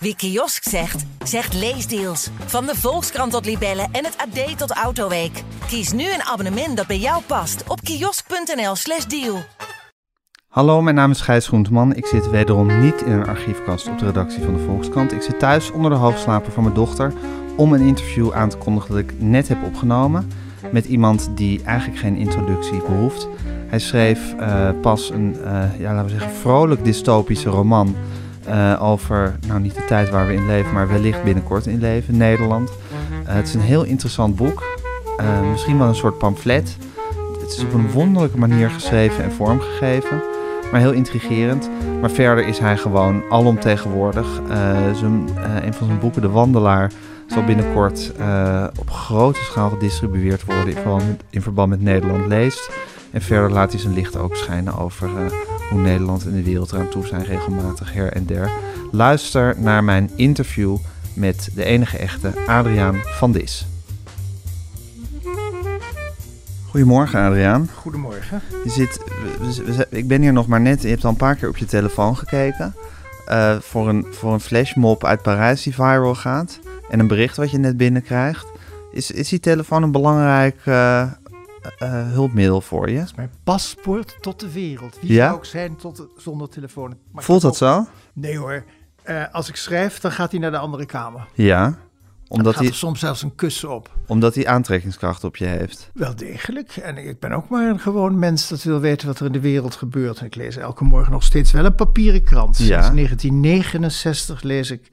Wie kiosk zegt, zegt leesdeals. Van de Volkskrant tot Libellen en het AD tot Autoweek. Kies nu een abonnement dat bij jou past op kiosk.nl/slash deal. Hallo, mijn naam is Gijs Groenteman. Ik zit wederom niet in een archiefkast op de redactie van de Volkskrant. Ik zit thuis onder de hoofdslaper van mijn dochter om een interview aan te kondigen dat ik net heb opgenomen met iemand die eigenlijk geen introductie behoeft. Hij schreef uh, pas een, uh, ja, laten we zeggen, vrolijk dystopische roman uh, over, nou niet de tijd waar we in leven, maar wellicht binnenkort in leven, Nederland. het is een heel interessant boek, misschien wel een soort pamflet. Het is op een wonderlijke manier geschreven en vormgegeven, maar heel intrigerend. Maar verder is hij gewoon alomtegenwoordig. Zijn, een van zijn boeken, De Wandelaar, zal binnenkort op grote schaal gedistribueerd worden in, in verband met Nederland leest. En verder laat hij zijn licht ook schijnen over hoe Nederland en de wereld eraan toe zijn, regelmatig her en der. Luister naar mijn interview met de enige echte Adriaan van Dis. Goedemorgen Adriaan. Goedemorgen. Je zit, ik ben hier nog maar net, je hebt al een paar keer op je telefoon gekeken. Uh, voor, een, voor een flashmob uit Parijs die viral gaat. En een bericht wat je net binnenkrijgt. Is, is die telefoon een belangrijk uh, uh, hulpmiddel voor je? Dat is mijn paspoort tot de wereld. Wie zou ik zijn tot, zonder telefoon? Maar Voelt dat zo? Nee hoor. Uh, als ik schrijf, dan gaat hij naar de andere kamer. Ja, omdat hij soms zelfs een kussen op. Omdat hij aantrekkingskracht op je heeft. Wel degelijk. En ik ben ook maar een gewoon mens dat wil weten wat er in de wereld gebeurt. En ik lees elke morgen nog steeds wel een papieren krant. Ja. Sinds 1969 lees ik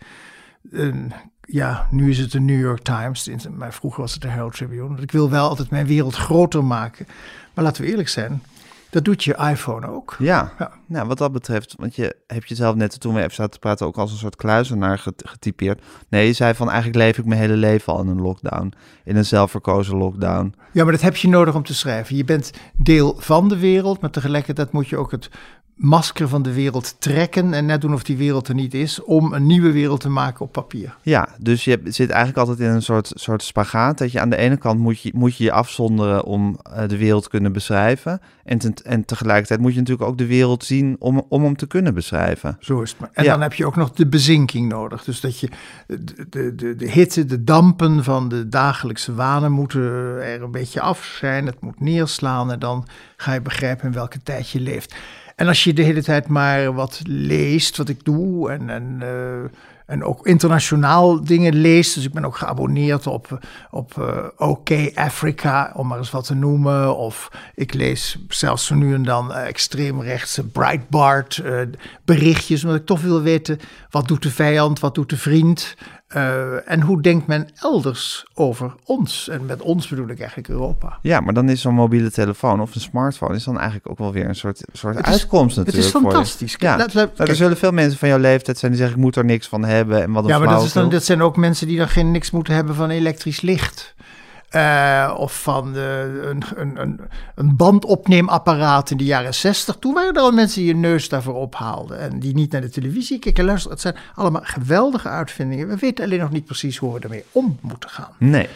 een ja, nu is het de New York Times, maar vroeger was het de Herald Tribune. Ik wil wel altijd mijn wereld groter maken. Maar laten we eerlijk zijn, dat doet je iPhone ook. Ja, ja. Nou, wat dat betreft, want je hebt jezelf net toen we even zaten te praten ook als een soort kluizenaar getypeerd. Nee, je zei van eigenlijk leef ik mijn hele leven al in een lockdown, in een zelfverkozen lockdown. Ja, maar dat heb je nodig om te schrijven. Je bent deel van de wereld, maar tegelijkertijd moet je ook het masker van de wereld trekken en net doen of die wereld er niet is, om een nieuwe wereld te maken op papier. Ja, dus je zit eigenlijk altijd in een soort, soort spagaat. Dat je aan de ene kant moet je moet je, je afzonderen om uh, de wereld te kunnen beschrijven. En, en tegelijkertijd moet je natuurlijk ook de wereld zien om, om hem te kunnen beschrijven. Zo is het. Maar. En dan heb je ook nog de bezinking nodig. Dus dat je de, de, de, de hitte, de dampen van de dagelijkse wanen moeten er een beetje af zijn. Het moet neerslaan en dan ga je begrijpen in welke tijd je leeft. En als je de hele tijd maar wat leest, wat ik doe, en, en, uh, en ook internationaal dingen leest. Dus ik ben ook geabonneerd op, op uh, OK Africa, om maar eens wat te noemen. Of ik lees zelfs nu en dan uh, extreemrechtse Breitbart berichtjes, omdat ik toch wil weten, wat doet de vijand, wat doet de vriend? Uh, en hoe denkt men elders over ons? En met ons bedoel ik eigenlijk Europa. Ja, maar dan is zo'n mobiele telefoon of een smartphone is dan eigenlijk ook wel weer een soort, soort het uitkomst natuurlijk. Het is fantastisch. Ja, laat, laat, nou, er zullen veel mensen van jouw leeftijd zijn die zeggen ik moet er niks van hebben. En wat een ja, maar dat, is dan, dat zijn ook mensen die dan geen niks moeten hebben van elektrisch licht. Uh, of van uh, een, een, een bandopneemapparaat in de jaren 60. Toen waren er al mensen die je neus daarvoor ophaalden. En die niet naar de televisie keken. Luister, het zijn allemaal geweldige uitvindingen. We weten alleen nog niet precies hoe we ermee om moeten gaan. Nee.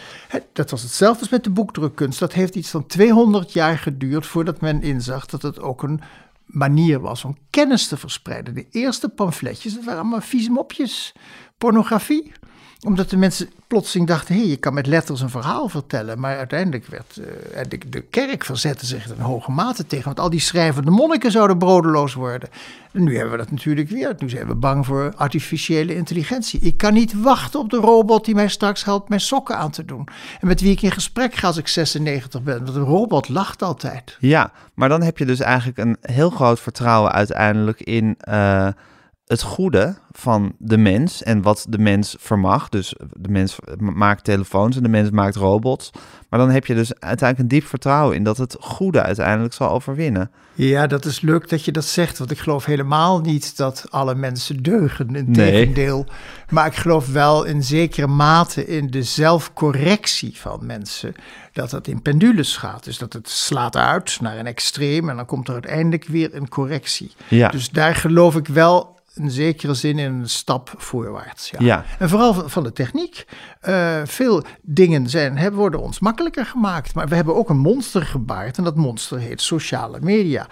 dat was hetzelfde als met de boekdrukkunst. Dat heeft iets van 200 jaar geduurd voordat men inzag dat het ook een manier was om kennis te verspreiden. De eerste pamfletjes, dat waren allemaal vieze mopjes. Pornografie omdat de mensen plotseling dachten, hé, hey, je kan met letters een verhaal vertellen. Maar uiteindelijk werd uh, de, kerk verzette zich er in hoge mate tegen. Want al die schrijvende monniken zouden brodeloos worden. En nu hebben we dat natuurlijk weer. Nu zijn we bang voor artificiële intelligentie. Ik kan niet wachten op de robot die mij straks helpt mijn sokken aan te doen. En met wie ik in gesprek ga als ik 96 ben. Want een robot lacht altijd. Ja, maar dan heb je dus eigenlijk een heel groot vertrouwen uiteindelijk in... Uh het goede van de mens en wat de mens vermag. Dus de mens maakt telefoons en de mens maakt robots. Maar dan heb je dus uiteindelijk een diep vertrouwen in dat het goede uiteindelijk zal overwinnen. Ja, dat is leuk dat je dat zegt. Want ik geloof helemaal niet dat alle mensen deugen. Integendeel. Nee. Maar ik geloof wel in zekere mate in de zelfcorrectie van mensen. Dat dat in pendules gaat. Dus dat het slaat uit naar een extreem. En dan komt er uiteindelijk weer een correctie. Ja. Dus daar geloof ik wel in zekere zin in een stap voorwaarts. Ja. ja. En vooral van de techniek. Uh, veel dingen zijn, hebben, worden ons makkelijker gemaakt. Maar we hebben ook een monster gebaard. En dat monster heet sociale media.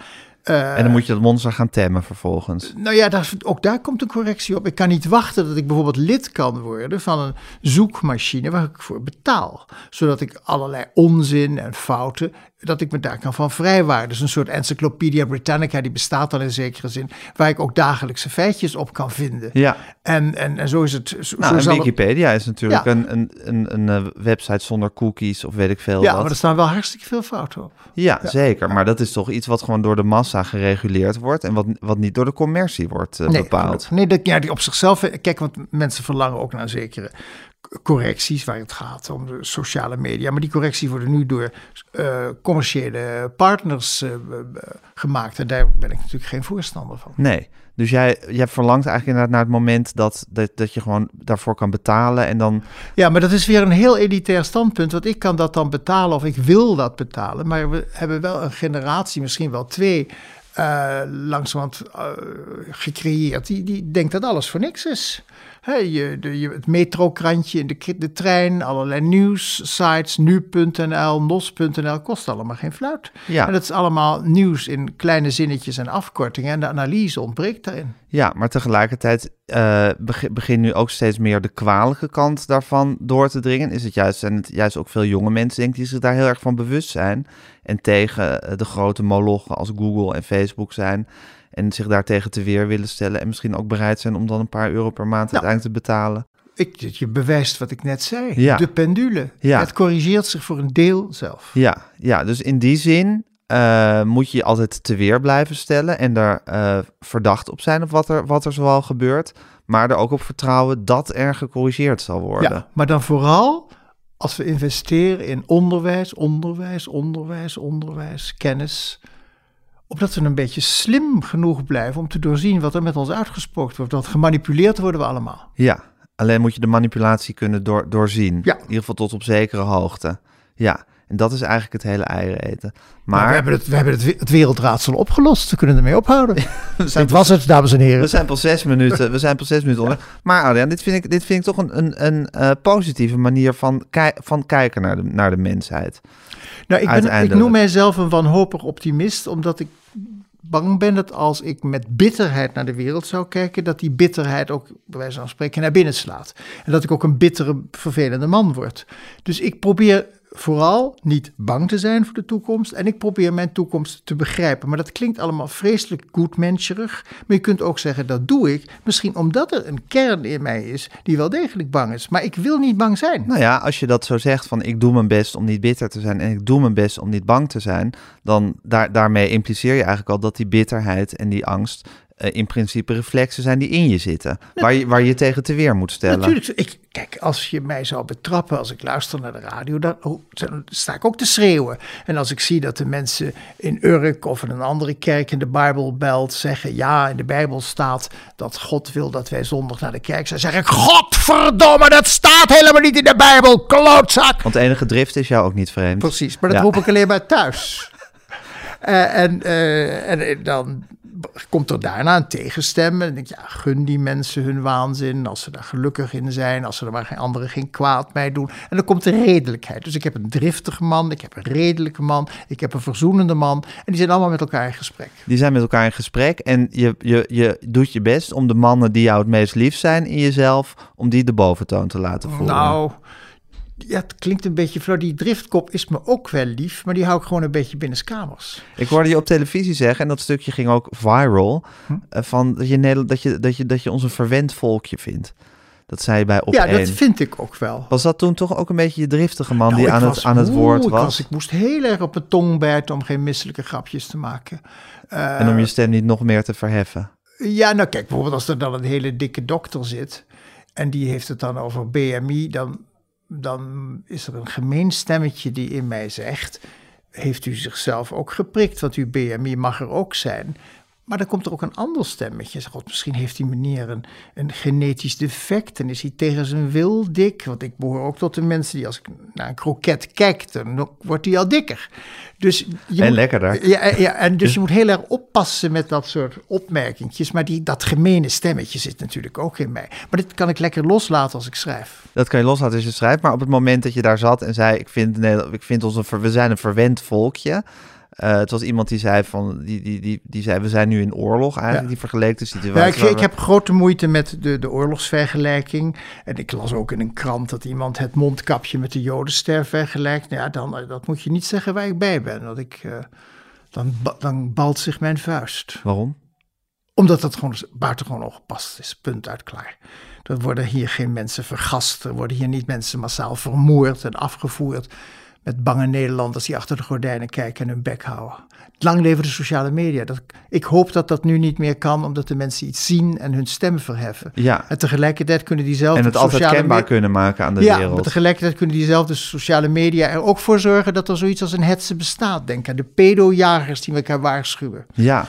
Eh, en dan moet je dat monster gaan temmen vervolgens. Nou ja, daar, ook daar komt een correctie op. Ik kan niet wachten dat ik bijvoorbeeld lid kan worden van een zoekmachine waar ik voor betaal. Zodat ik allerlei onzin en fouten, dat ik me daar kan van vrijwaren. Dus een soort Encyclopedia Britannica, die bestaat dan in zekere zin, waar ik ook dagelijkse feitjes op kan vinden. Ja. En, en, en zo is het. Zo, Nou, zo en het- Wikipedia is natuurlijk Ja. een, een, een, een eh, website zonder cookies of weet ik veel ja, wat. maar er staan wel hartstikke veel fouten op. Ja, zeker. Maar dat is toch iets wat gewoon door de massa gereguleerd wordt en wat, wat niet door de commercie wordt eh, bepaald. gelukkig. Nee, dat, ja, die op zichzelf. eh, Kijk, want mensen verlangen ook naar zekere correcties waar het gaat om de sociale media. Maar die correcties worden nu door eh, commerciële partners eh, gemaakt. En daar ben ik natuurlijk geen voorstander van. Nee. Dus jij, jij verlangt eigenlijk inderdaad naar het moment dat, dat, dat je gewoon daarvoor kan betalen en dan... Ja, maar dat is weer een heel elitair standpunt. Want ik kan dat dan betalen of ik wil dat betalen. Maar we hebben wel een generatie, misschien wel twee, eh langzamerhand gecreëerd. Die, die denkt dat alles voor niks is. Je, de, je, het metrokrantje in de, de trein, allerlei nieuwssites, nu.nl, nos.nl, kost allemaal geen fluit. Ja. En dat is allemaal nieuws in kleine zinnetjes en afkortingen. En de analyse ontbreekt daarin. Ja, maar tegelijkertijd beg- begint nu ook steeds meer de kwalijke kant daarvan door te dringen. Is het juist, zijn het juist ook veel jonge mensen, denk ik, die zich daar heel erg van bewust zijn. En tegen eh, de grote molochen als Google en Facebook zijn. En zich daartegen te weer willen stellen. En misschien ook bereid zijn om dan een paar euro per maand uiteindelijk te betalen. Ik, je bewijst wat ik net zei. Ja. De pendule. Ja. Het corrigeert zich voor een deel zelf. Ja, ja dus in die zin eh, moet je je altijd te weer blijven stellen. En daar eh, verdacht op zijn op wat er, wat er zoal gebeurt. Maar er ook op vertrouwen dat er gecorrigeerd zal worden. Ja, maar dan vooral als we investeren in onderwijs, onderwijs, onderwijs, onderwijs, kennis. Opdat we een beetje slim genoeg blijven om te doorzien wat er met ons uitgesproken wordt. Want gemanipuleerd worden we allemaal. Ja, alleen moet je de manipulatie kunnen door, doorzien. Ja. In ieder geval tot op zekere hoogte. Ja, en dat is eigenlijk het hele eieren eten. Maar, Maar we hebben, het, we hebben het, we- het wereldraadsel opgelost. We kunnen ermee ophouden. Dit was het, dames en heren. we zijn pas zes minuten, we zijn pas zes minuten onder. Maar Adriaan, dit vind ik, dit vind ik toch een, een, een eh, positieve manier van, van kijken naar de, naar de mensheid. Nou, ik, ben, ik noem mijzelf een wanhopig optimist, omdat ik bang ben dat als ik met bitterheid naar de wereld zou kijken, dat die bitterheid ook, bij wijze van spreken, naar binnen slaat. En dat ik ook een bittere, vervelende man word. Dus ik probeer vooral niet bang te zijn voor de toekomst en ik probeer mijn toekomst te begrijpen. Maar dat klinkt allemaal vreselijk goedmenscherig, maar je kunt ook zeggen dat doe ik, misschien omdat er een kern in mij is die wel degelijk bang is. Maar ik wil niet bang zijn. Nou ja, als je dat zo zegt van ik doe mijn best om niet bitter te zijn en ik doe mijn best om niet bang te zijn, dan daar, daarmee impliceer je eigenlijk al dat die bitterheid en die angst eh, in principe reflexen zijn die in je zitten, waar je, waar je tegen te weer moet stellen. Natuurlijk, ik, kijk, als je mij zou betrappen als ik luister naar de radio, dan, oh, dan sta ik ook te schreeuwen. En als ik zie dat de mensen in Urk of in een andere kerk in de Bijbelbelt zeggen, ja, in de Bijbel staat dat God wil dat wij zondag naar de kerk zijn, zeg ik, godverdomme, dat staat helemaal niet in de Bijbel, klootzak. Want enige drift is jou ook niet vreemd. Precies, maar dat Ja. roep ik alleen maar thuis. Eh, en, eh, en dan komt er daarna een tegenstem. En dan denk ik, ja, gun die mensen hun waanzin. Als ze daar gelukkig in zijn. Als ze er maar geen anderen geen kwaad mee doen. En dan komt de redelijkheid. Dus ik heb een driftige man. Ik heb een redelijke man. Ik heb een verzoenende man. En die zijn allemaal met elkaar in gesprek. Die zijn met elkaar in gesprek en je, je, je doet je best om de mannen die jou het meest lief zijn in jezelf, om die de boventoon te laten voelen. Nou, ja, het klinkt een beetje flauw. Die driftkop is me ook wel lief. Maar die hou ik gewoon een beetje binnenskamers. Ik hoorde je op televisie zeggen, en dat stukje ging ook viral, Hm? eh, van dat je, dat, je, dat, je, dat je ons een verwend volkje vindt. Dat zei je bij op ja, dat vind ik ook wel. Was dat toen toch ook een beetje je driftige man Nou, die ik aan, het, aan het woord ik was? Ik moest heel erg op mijn tong bijten om geen misselijke grapjes te maken. Eh, En om je stem niet nog meer te verheffen. Ja, nou kijk, bijvoorbeeld als er dan een hele dikke dokter zit en die heeft het dan over BMI, dan, dan is er een gemeen stemmetje die in mij zegt, heeft u zichzelf ook geprikt, want uw BMI mag er ook zijn. Maar dan komt er ook een ander stemmetje. Zegt, God, misschien heeft die meneer een, een genetisch defect en is hij tegen zijn wil dik. Want ik behoor ook tot de mensen die als ik naar een kroket kijk, dan wordt hij al dikker. Dus je En moet- lekkerder. Ja, ja en dus je moet heel erg oppassen met dat soort opmerkingjes. Maar die, dat gemene stemmetje zit natuurlijk ook in mij. Maar dit kan ik lekker loslaten als ik schrijf. Dat kan je loslaten als je schrijft. Maar op het moment dat je daar zat en zei: Ik vind, Nederland, ik vind ons een, we zijn een verwend volkje. Eh, het was iemand die zei van, die, die, die, die zei, we zijn nu in oorlog eigenlijk. Ja. Die vergeleek de situatie. Ja, ik, ik heb grote moeite met de, de oorlogsvergelijking. En ik las ook in een krant dat iemand het mondkapje met de Jodenster vergelijkt. Nou ja, dan eh, dat moet je niet zeggen waar ik bij ben. Dat ik, eh, dan, dan balt zich mijn vuist. Waarom? Omdat dat gewoon buitengewoon ongepast is. Punt uit klaar. Er worden hier geen mensen vergast. Er worden hier niet mensen massaal vermoord en afgevoerd. Met bange Nederlanders die achter de gordijnen kijken en hun bek houden. Lang leven de sociale media. Dat, ik hoop dat dat nu niet meer kan, omdat de mensen iets zien en hun stem verheffen. Ja, En tegelijkertijd kunnen diezelfde en het altijd sociale kenbaar me- kunnen maken aan de ja, wereld. maar tegelijkertijd kunnen diezelfde sociale media er ook voor zorgen dat er zoiets als een hetze bestaat. Denk aan de pedojagers die elkaar waarschuwen. Ja.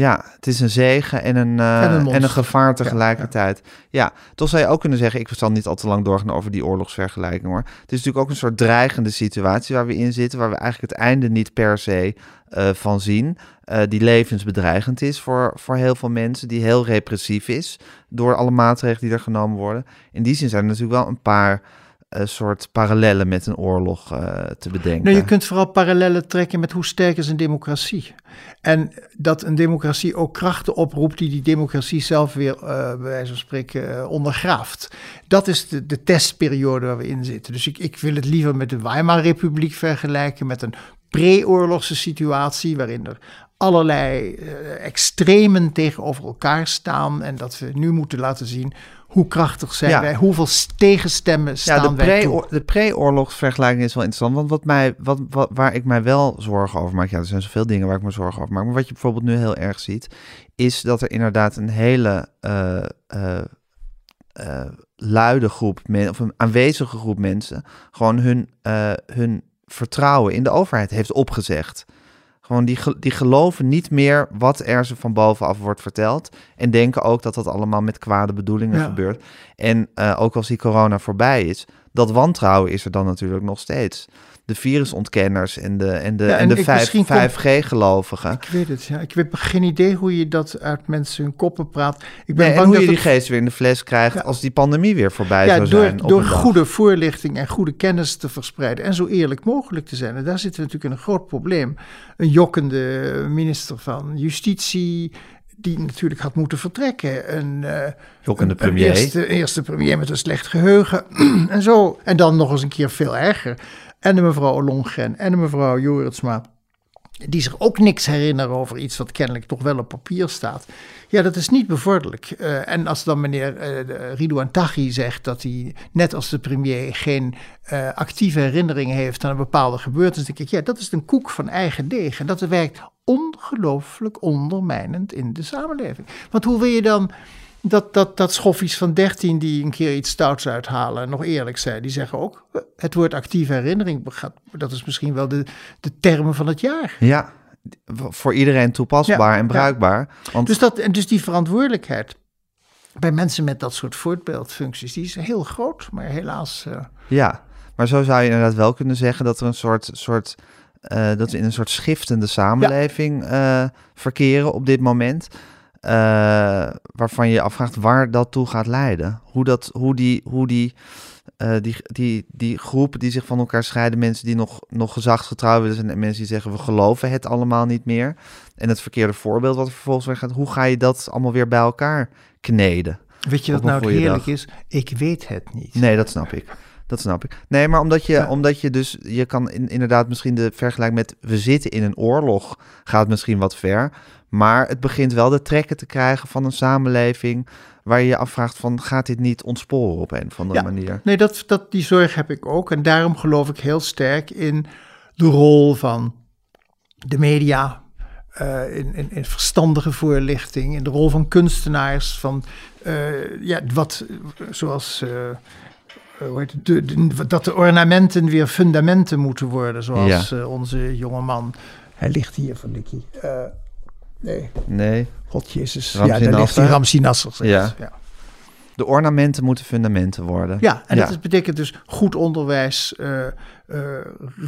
Ja, het is een zegen en een, eh, En een en een, monster. gevaar tegelijkertijd. Ja, toch zou je ook kunnen zeggen, ik zal niet al te lang doorgaan over die oorlogsvergelijking hoor. Het is natuurlijk ook een soort dreigende situatie waar we in zitten, waar we eigenlijk het einde niet per se eh, van zien. eh, die levensbedreigend is voor, voor heel veel mensen, die heel repressief is door alle maatregelen die er genomen worden. In die zin zijn er natuurlijk wel een paar eh, soort parallellen met een oorlog eh, te bedenken. Nou, je kunt vooral parallellen trekken met hoe sterk is een democratie. En dat een democratie ook krachten oproept die die democratie zelf weer, eh, bij wijze van spreken, eh, ondergraaft. Dat is de, de testperiode waar we in zitten. Dus ik, ik wil het liever met de Weimar-republiek vergelijken, met een pre-oorlogse situatie waarin er allerlei extremen tegenover elkaar staan. En dat we nu moeten laten zien hoe krachtig zijn Ja. wij, hoeveel tegenstemmen staan Ja, de, wij toe. de pre-oorlogsvergelijking is wel interessant. Want wat mij, wat, wat, waar ik mij wel zorgen over maak... Ja, er zijn zoveel dingen waar ik me zorgen over maak. Maar wat je bijvoorbeeld nu heel erg ziet... is dat er inderdaad een hele eh, eh, eh, luide groep... Of een aanwezige groep mensen... gewoon hun, hun vertrouwen in de overheid heeft opgezegd. Gewoon die, ge- die geloven niet meer wat er ze van bovenaf wordt verteld. En denken ook dat dat allemaal met kwade bedoelingen Ja. gebeurt. En eh, ook als die corona voorbij is, dat wantrouwen is er dan natuurlijk nog steeds. De virusontkenners en de, en de, Ja, en en de ik- 5, misschien komt- 5G-gelovigen. Ik weet het, ja. Ik heb geen idee hoe je dat uit mensen hun koppen praat. Ik ben Nee, en bang hoe dat je die het- geest weer in de fles krijgt Ja. als die pandemie weer voorbij ja, zou door, zijn. door dag. goede voorlichting en goede kennis te verspreiden en zo eerlijk mogelijk te zijn. En daar zitten we natuurlijk in een groot probleem. Een jokkende minister van Justitie, die natuurlijk had moeten vertrekken. Een, eh, Jokkende premier. Een eerste, eerste premier met een slecht geheugen. en zo. En dan nog eens een keer veel erger. En de mevrouw Ollongren en de mevrouw Joritsma. Die zich ook niks herinneren over iets wat kennelijk toch wel op papier staat. Ja, dat is niet bevorderlijk. Eh, en als dan meneer de- Ridouan zegt dat hij, net als de premier, geen eh, actieve herinnering heeft aan een bepaalde gebeurtenis, denk ik, ja, dat is een koek van eigen deeg. En dat werkt ongelooflijk ondermijnend in de samenleving. Want hoe wil je dan dat, dat, dat schoffies van 13 die een keer iets stouts uithalen en nog eerlijk zijn, die zeggen ook, het woord actieve herinnering, dat is misschien wel de, de term van het jaar. Ja, voor iedereen toepasbaar Ja, en ja. bruikbaar. Want Dus, dat, en dus die verantwoordelijkheid bij mensen met dat soort voorbeeldfuncties, die is heel groot, maar helaas. eh, Ja, maar zo zou je inderdaad wel kunnen zeggen dat er een soort, soort eh, dat we in een soort schiftende samenleving eh, verkeren op dit moment. Eh, waarvan je je afvraagt waar dat toe gaat leiden. Hoe, dat, hoe, die, hoe die, eh, die, die, die groepen die zich van elkaar scheiden, mensen die nog, nog gezagsgetrouw willen zijn en mensen die zeggen we geloven het allemaal niet meer. En het verkeerde voorbeeld wat er vervolgens weer gaat, hoe ga je dat allemaal weer bij elkaar kneden? weet je wat nou heerlijk dag. is? Ik weet het niet. Nee, dat snap ik. Dat snap ik. Nee, maar omdat je, Ja. omdat je dus, je kan in, inderdaad misschien de vergelijking met we zitten in een oorlog gaat misschien wat ver. Maar het begint wel de trekken te krijgen van een samenleving waar je je afvraagt van gaat dit niet ontsporen op een of andere Ja. manier? Nee, dat, dat, die zorg heb ik ook. En daarom geloof ik heel sterk in de rol van de media. eh, in, in, in verstandige voorlichting, in de rol van kunstenaars, van eh, ja, wat zoals eh, hoe heet het, de, de- dat de ornamenten weer fundamenten moeten worden, zoals onze jongeman. Hij ligt hier van Dikkie. Nee, Nee, God Jezus. Ja, daar ligt Ramsi Nasser. Ja. ja. de ornamenten moeten fundamenten worden. Ja, en Ja. dat betekent dus goed onderwijs, eh, eh,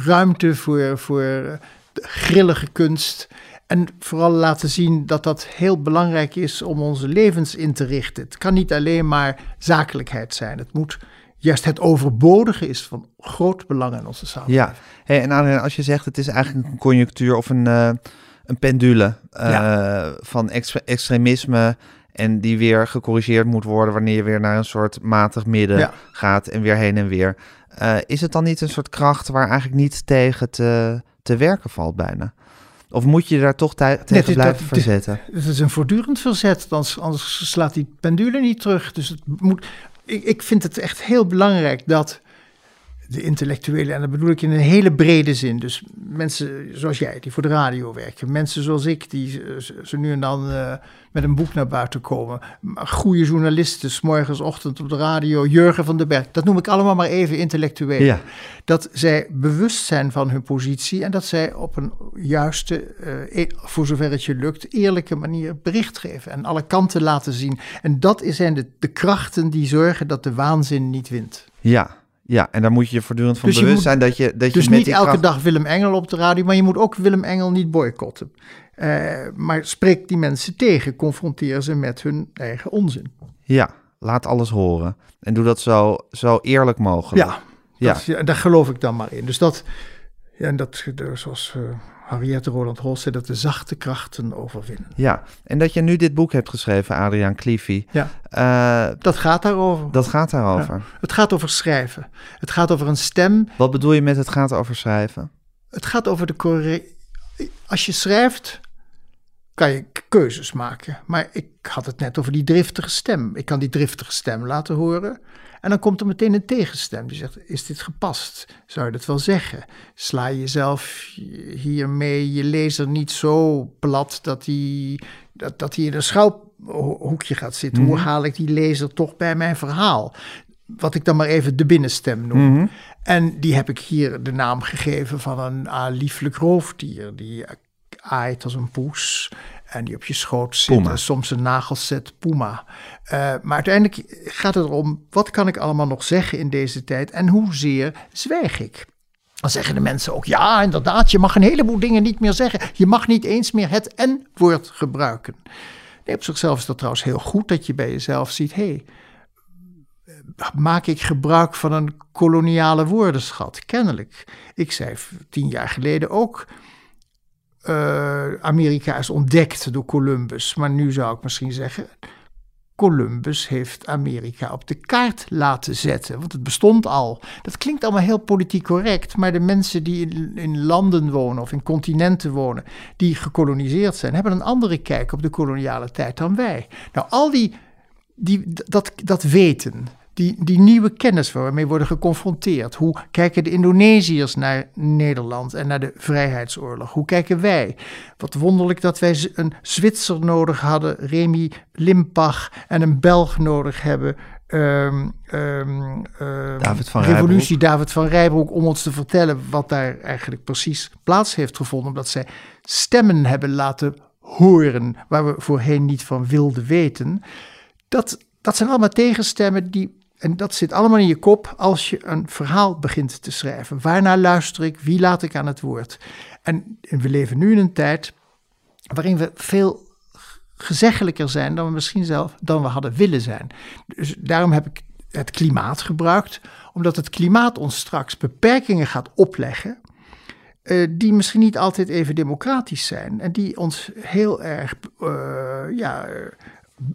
ruimte voor, voor eh, grillige kunst. En vooral laten zien dat dat heel belangrijk is om onze levens in te richten. Het kan niet alleen maar zakelijkheid zijn. Het moet juist het overbodige is van groot belang in onze samenleving. Ja, hey, en als je zegt het is eigenlijk een conjunctuur of een, uh, een pendule uh, van extre extremisme en die weer gecorrigeerd moet worden wanneer je weer naar een soort matig midden ja. gaat en weer heen en weer. Uh, is het dan niet een soort kracht waar eigenlijk niet tegen te, te werken valt bijna? Of moet je daar toch tegen nee, blijven dat, verzetten? Het is een voortdurend verzet, anders, anders slaat die pendule niet terug. Dus het moet, ik, ik vind het echt heel belangrijk dat de intellectuelen, en dat bedoel ik in een hele brede zin. Dus mensen zoals jij, die voor de radio werken. Mensen zoals ik, die zo nu en dan uh, met een boek naar buiten komen. Goede journalisten, s morgens, ochtend op de radio. Jurgen van den Berg. Dat noem ik allemaal maar even intellectueel. Ja. Dat zij bewust zijn van hun positie. En dat zij op een juiste, uh, voor zover het je lukt, eerlijke manier bericht geven. En alle kanten laten zien. En dat zijn de, de krachten die zorgen dat de waanzin niet wint. Ja, ja, en daar moet je je voortdurend van dus bewust zijn dat je dat Dus je met niet elke dag Willem Engel op de radio, maar je moet ook Willem Engel niet boycotten. Uh, maar spreek die mensen tegen, confronteer ze met hun eigen onzin. Ja, laat alles horen. En doe dat zo, zo eerlijk mogelijk. Ja, ja. Dat, daar geloof ik dan maar in. Dus dat, ja, en dat zoals uh, Henriette Roland Holst zei, dat de zachte krachten overwinnen. Ja, en dat je nu dit boek hebt geschreven, Adriaan Cliffy. Ja, uh, dat gaat daarover. Dat gaat daarover. Ja. Het gaat over schrijven. Het gaat over een stem. Wat bedoel je met het gaat over schrijven? Het gaat over de Als je schrijft, kan je keuzes maken. Maar ik had het net over die driftige stem. Ik kan die driftige stem laten horen. En dan komt er meteen een tegenstem die zegt: Is dit gepast? Zou je dat wel zeggen? Sla je jezelf hiermee je lezer niet zo plat dat hij, dat, dat hij in een schuilhoekje gaat zitten? Mm -hmm. Hoe haal ik die lezer toch bij mijn verhaal? Wat ik dan maar even de binnenstem noem. Mm -hmm. En die heb ik hier de naam gegeven van een ah, lieflijk roofdier. Die aait als een poes en die op je schoot zit Puma. en soms een nagels zet, Puma. Uh, maar uiteindelijk gaat het erom, wat kan ik allemaal nog zeggen in deze tijd en hoezeer zwijg ik? Dan zeggen de mensen ook, ja inderdaad, je mag een heleboel dingen niet meer zeggen. Je mag niet eens meer het en-woord gebruiken. Nee, op zichzelf is dat trouwens heel goed dat je bij jezelf ziet, hé, hey, maak ik gebruik van een koloniale woordenschat? Kennelijk. Ik zei tien jaar geleden ook uh, Amerika is ontdekt door Columbus. Maar nu zou ik misschien zeggen, Columbus heeft Amerika op de kaart laten zetten. Want het bestond al. Dat klinkt allemaal heel politiek correct. Maar de mensen die in, in, landen wonen of in continenten wonen. die gekoloniseerd zijn. hebben een andere kijk op de koloniale tijd dan wij. Nou, al die. die dat, dat weten die, die nieuwe kennis waarmee worden geconfronteerd. Hoe kijken de Indonesiërs naar Nederland en naar de vrijheidsoorlog? Hoe kijken wij? Wat wonderlijk dat wij een Zwitser nodig hadden, Remy Limpach, en een Belg nodig hebben, Um, um, David van revolutie Rijbroek. David van Rijbroek om ons te vertellen wat daar eigenlijk precies plaats heeft gevonden. Omdat zij stemmen hebben laten horen waar we voorheen niet van wilden weten. Dat, dat zijn allemaal tegenstemmen die en dat zit allemaal in je kop als je een verhaal begint te schrijven. Waarnaar luister ik? Wie laat ik aan het woord? En, we leven nu in een tijd waarin we veel gezeggelijker zijn dan we misschien zelf dan we hadden willen zijn. Dus daarom heb ik het klimaat gebruikt, omdat het klimaat ons straks beperkingen gaat opleggen. Uh, die misschien niet altijd even democratisch zijn en die ons heel erg uh, ja,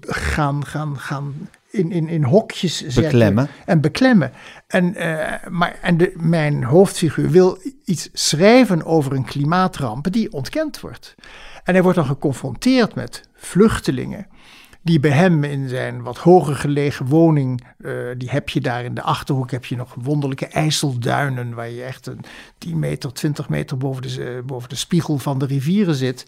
gaan, gaan, gaan in, in, in hokjes zetten. Beklemmen. En beklemmen. En, uh, maar, en de, mijn hoofdfiguur wil iets schrijven over een klimaatramp die ontkend wordt. En hij wordt dan geconfronteerd met vluchtelingen die bij hem in zijn wat hoger gelegen woning, uh, die heb je daar in de achterhoek, heb je nog wonderlijke IJsselduinen, waar je echt een 10 meter, 20 meter boven de, boven de spiegel van de rivieren zit.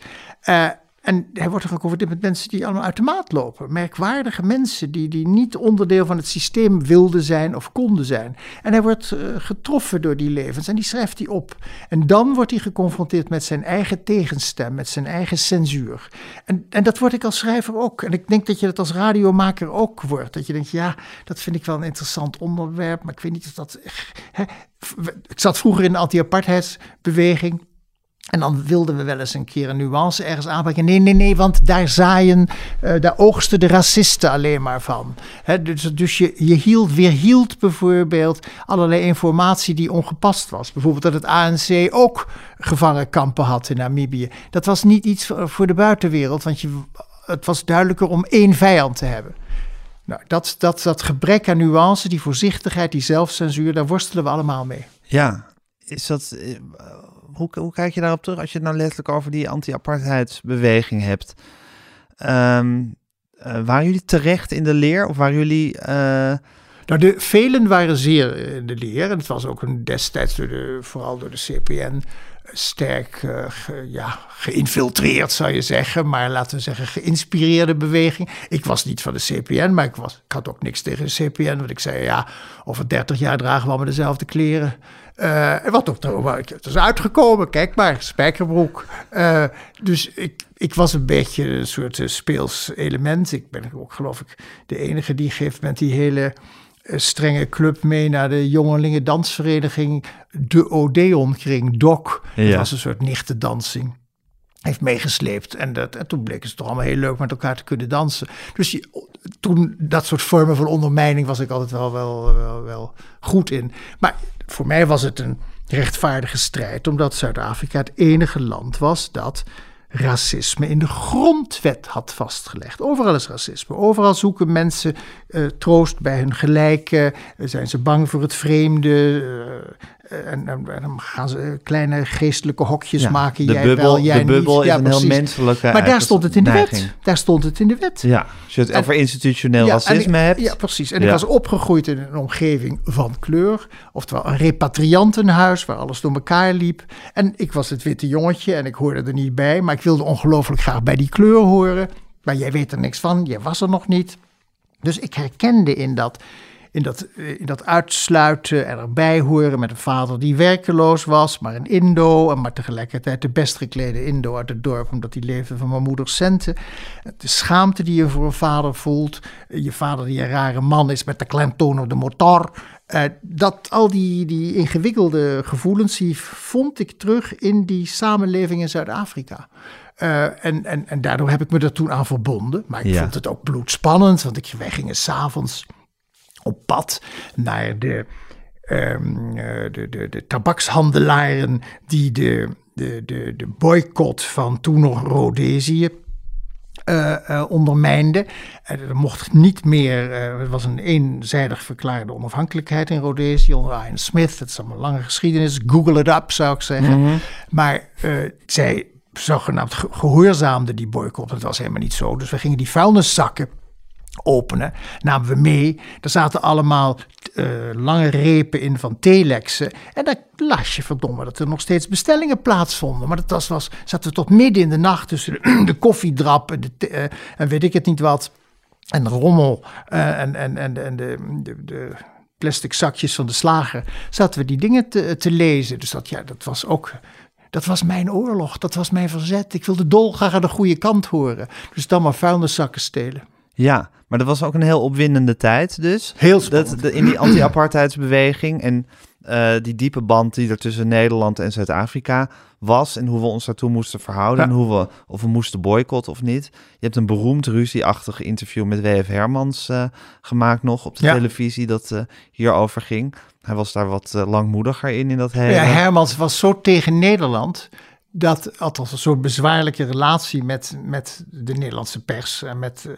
Uh, en hij wordt er geconfronteerd met mensen die allemaal uit de maat lopen. Merkwaardige mensen die, die niet onderdeel van het systeem wilden zijn of konden zijn. En hij wordt uh, getroffen door die levens en die schrijft hij op. En dan wordt hij geconfronteerd met zijn eigen tegenstem, met zijn eigen censuur. En, en dat word ik als schrijver ook. En ik denk dat je dat als radiomaker ook wordt. Dat je denkt, ja, dat vind ik wel een interessant onderwerp, maar ik weet niet of dat... Hè. Ik zat vroeger in de anti-apartheidsbeweging. En dan wilden we wel eens een keer een nuance ergens aanbrengen. Nee, nee, nee, want daar zaaien, uh, daar oogsten de racisten alleen maar van. dus dus je, je hield, weerhield bijvoorbeeld allerlei informatie die ongepast was. Bijvoorbeeld dat het ANC ook gevangenkampen had in Namibië. Dat was niet iets voor, voor de buitenwereld, want je, het was duidelijker om één vijand te hebben. Nou, dat, dat, dat gebrek aan nuance, die voorzichtigheid, die zelfcensuur, daar worstelen we allemaal mee. Ja, is dat eh, hoe, hoe kijk je daarop terug als je het nou letterlijk over die anti-apartheidsbeweging hebt? Um, waren jullie terecht in de leer of waren jullie... Uh... Nou, de, velen waren zeer in de leer. En het was ook een destijds, door de, vooral door de CPN, sterk uh, ja, geïnfiltreerd, zou je zeggen. Maar laten we zeggen, geïnspireerde beweging. Ik was niet van de CPN, maar ik, was, ik had ook niks tegen de CPN. Want ik zei, ja, over 30 jaar dragen we allemaal dezelfde kleren. Uh, wat ook het is uitgekomen, kijk maar, spijkerbroek. Uh, dus ik, ik was een beetje een soort uh, speels element. Ik ben ook, geloof ik, de enige die geeft met die hele strenge club mee naar de jongelingen dansvereniging, de Odeon-kring, DOC. Ja. Dat was een soort nichtendansing heeft meegesleept. En, dat, en toen bleken ze toch allemaal heel leuk met elkaar te kunnen dansen. Dus je, toen dat soort vormen van ondermijning was ik altijd wel, wel, wel, wel goed in. Maar voor mij was het een rechtvaardige strijd, omdat Zuid-Afrika het enige land was dat racisme in de grondwet had vastgelegd. Overal is racisme. Overal zoeken mensen uh, troost bij hun gelijken. zijn ze bang voor het vreemde. Uh, en, en, dan gaan ze kleine geestelijke hokjes maken. De jij bubbel, wel, jij de bubbel niet. is een heel menselijke Maar daar stond het in de wet. Daar stond het in de wet. Ja, als je het over institutioneel racisme ik, hebt. Ja, precies. En ik was opgegroeid in een omgeving van kleur. Oftewel een repatriantenhuis waar alles door elkaar liep. En ik was het witte jongetje en ik hoorde er niet bij. Maar ik wilde ongelooflijk graag bij die kleur horen. Maar jij weet er niks van. Jij was er nog niet. Dus ik herkende in dat in dat, in dat uitsluiten en erbij horen met een vader die werkeloos was, maar een Indo, en maar tegelijkertijd de best geklede Indo uit het dorp, omdat hij leefde van mijn moeders centen. De schaamte die je voor een vader voelt, je vader die een rare man is met de klemtoon op de motor. Uh, dat, al die, die ingewikkelde gevoelens, die vond ik terug in die samenleving in Zuid-Afrika. Uh, en, en, en daardoor heb ik me er toen aan verbonden. Maar ik vond het ook bloedspannend, want ik, wij gingen s'avonds op pad naar de, um, de, de, de tabakshandelaren die de, de, de, de boycott van toen nog Rhodesië uh, uh, ondermijnde. Uh, er mocht niet meer, er was een eenzijdig verklaarde onafhankelijkheid in Rhodesië onder Ian Smith. Het is allemaal een lange geschiedenis. Google it up, zou ik zeggen. Mm -hmm. Maar zij zogenaamd gehoorzaamde die boycott. Dat was helemaal niet zo. Dus we gingen die vuilniszakken openen, namen we mee. Er zaten allemaal uh, lange repen in van telexen. En dan las je verdomme dat er nog steeds bestellingen plaatsvonden. Maar dat was, was, zaten we tot midden in de nacht tussen de, de koffiedrap uh, en weet ik het niet wat. En rommel uh, en, en, en, en de, de, de plastic zakjes van de slager. Zaten we die dingen te, te lezen. Dus dat, ja, dat was ook dat was mijn oorlog, dat was mijn verzet. Ik wilde dolgraag aan de goede kant horen. Dus dan maar vuilniszakken stelen. Ja, maar dat was ook een heel opwindende tijd dus. Heel spannend. Dat, de, in die anti-apartheidsbeweging en uh, die diepe band die er tussen Nederland en Zuid-Afrika was en hoe we ons daartoe moesten verhouden ja. en hoe we, of we moesten boycotten of niet. Je hebt een beroemd ruzieachtig interview met W.F. Hermans uh, gemaakt nog op de ja. televisie dat uh, hierover ging. Hij was daar wat langmoediger in, in dat hele... Ja, Hermans was zo tegen Nederland dat althans een soort bezwaarlijke relatie met, met de Nederlandse pers en met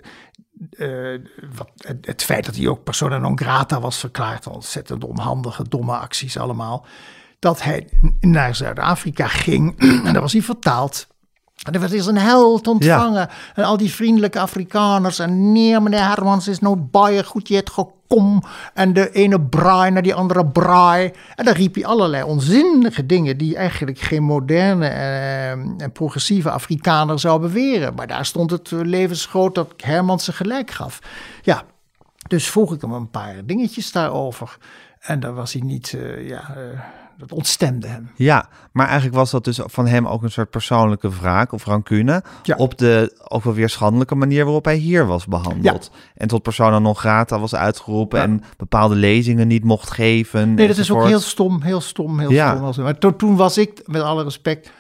uh, wat, het, het, feit dat hij ook persona non grata was verklaard, ontzettend onhandige, domme acties allemaal, dat hij naar Zuid-Afrika ging en daar was hij vertaald. En werd als een held ontvangen. Ja. En al die vriendelijke Afrikaners. En nee, meneer Hermans is nou baie goed, je hebt gekom. En de ene braai naar die andere braai. En dan riep hij allerlei onzinnige dingen die eigenlijk geen moderne eh, en progressieve Afrikaner zou beweren. Maar daar stond het levensgroot dat Hermans ze gelijk gaf. Ja, dus vroeg ik hem een paar dingetjes daarover. En daar was hij niet, uh, ja... Uh, dat ontstemde hem. Ja, maar eigenlijk was dat dus van hem ook een soort persoonlijke wraak of rancune. Ja. Op de ook wel weer schandelijke manier waarop hij hier was behandeld. Ja. En tot persona non grata was uitgeroepen ja. en bepaalde lezingen niet mocht geven. Nee, dat is ook heel stom, heel stom, heel Ja. stom. Maar to- toen was ik, met alle respect,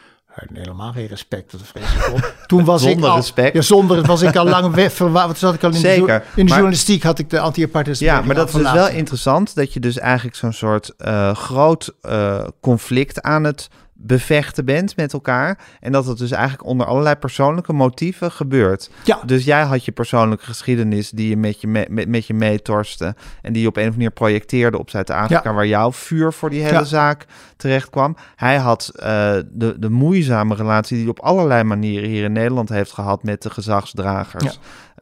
Helemaal geen respect. Toen was Zonder ik al, respect. Ja, zonder was ik al lang weg. Wat zat ik al in Zeker, de, in de maar- journalistiek had ik de anti-apartheid Ja, maar dat is dus wel interessant dat je dus eigenlijk zo'n soort eh, groot eh, conflict aan het bevechten bent met elkaar. En dat het dus eigenlijk onder allerlei persoonlijke motieven gebeurt. Ja. Dus jij had je persoonlijke geschiedenis die je met je, me- met, met je meetorste. En die je op een of andere manier projecteerde op Zuid-Afrika, Ja. waar jouw vuur voor die hele Ja. zaak terecht kwam. Hij had eh, de, de moeizame relatie die hij op allerlei manieren hier in Nederland heeft gehad met de gezagsdragers. Ja.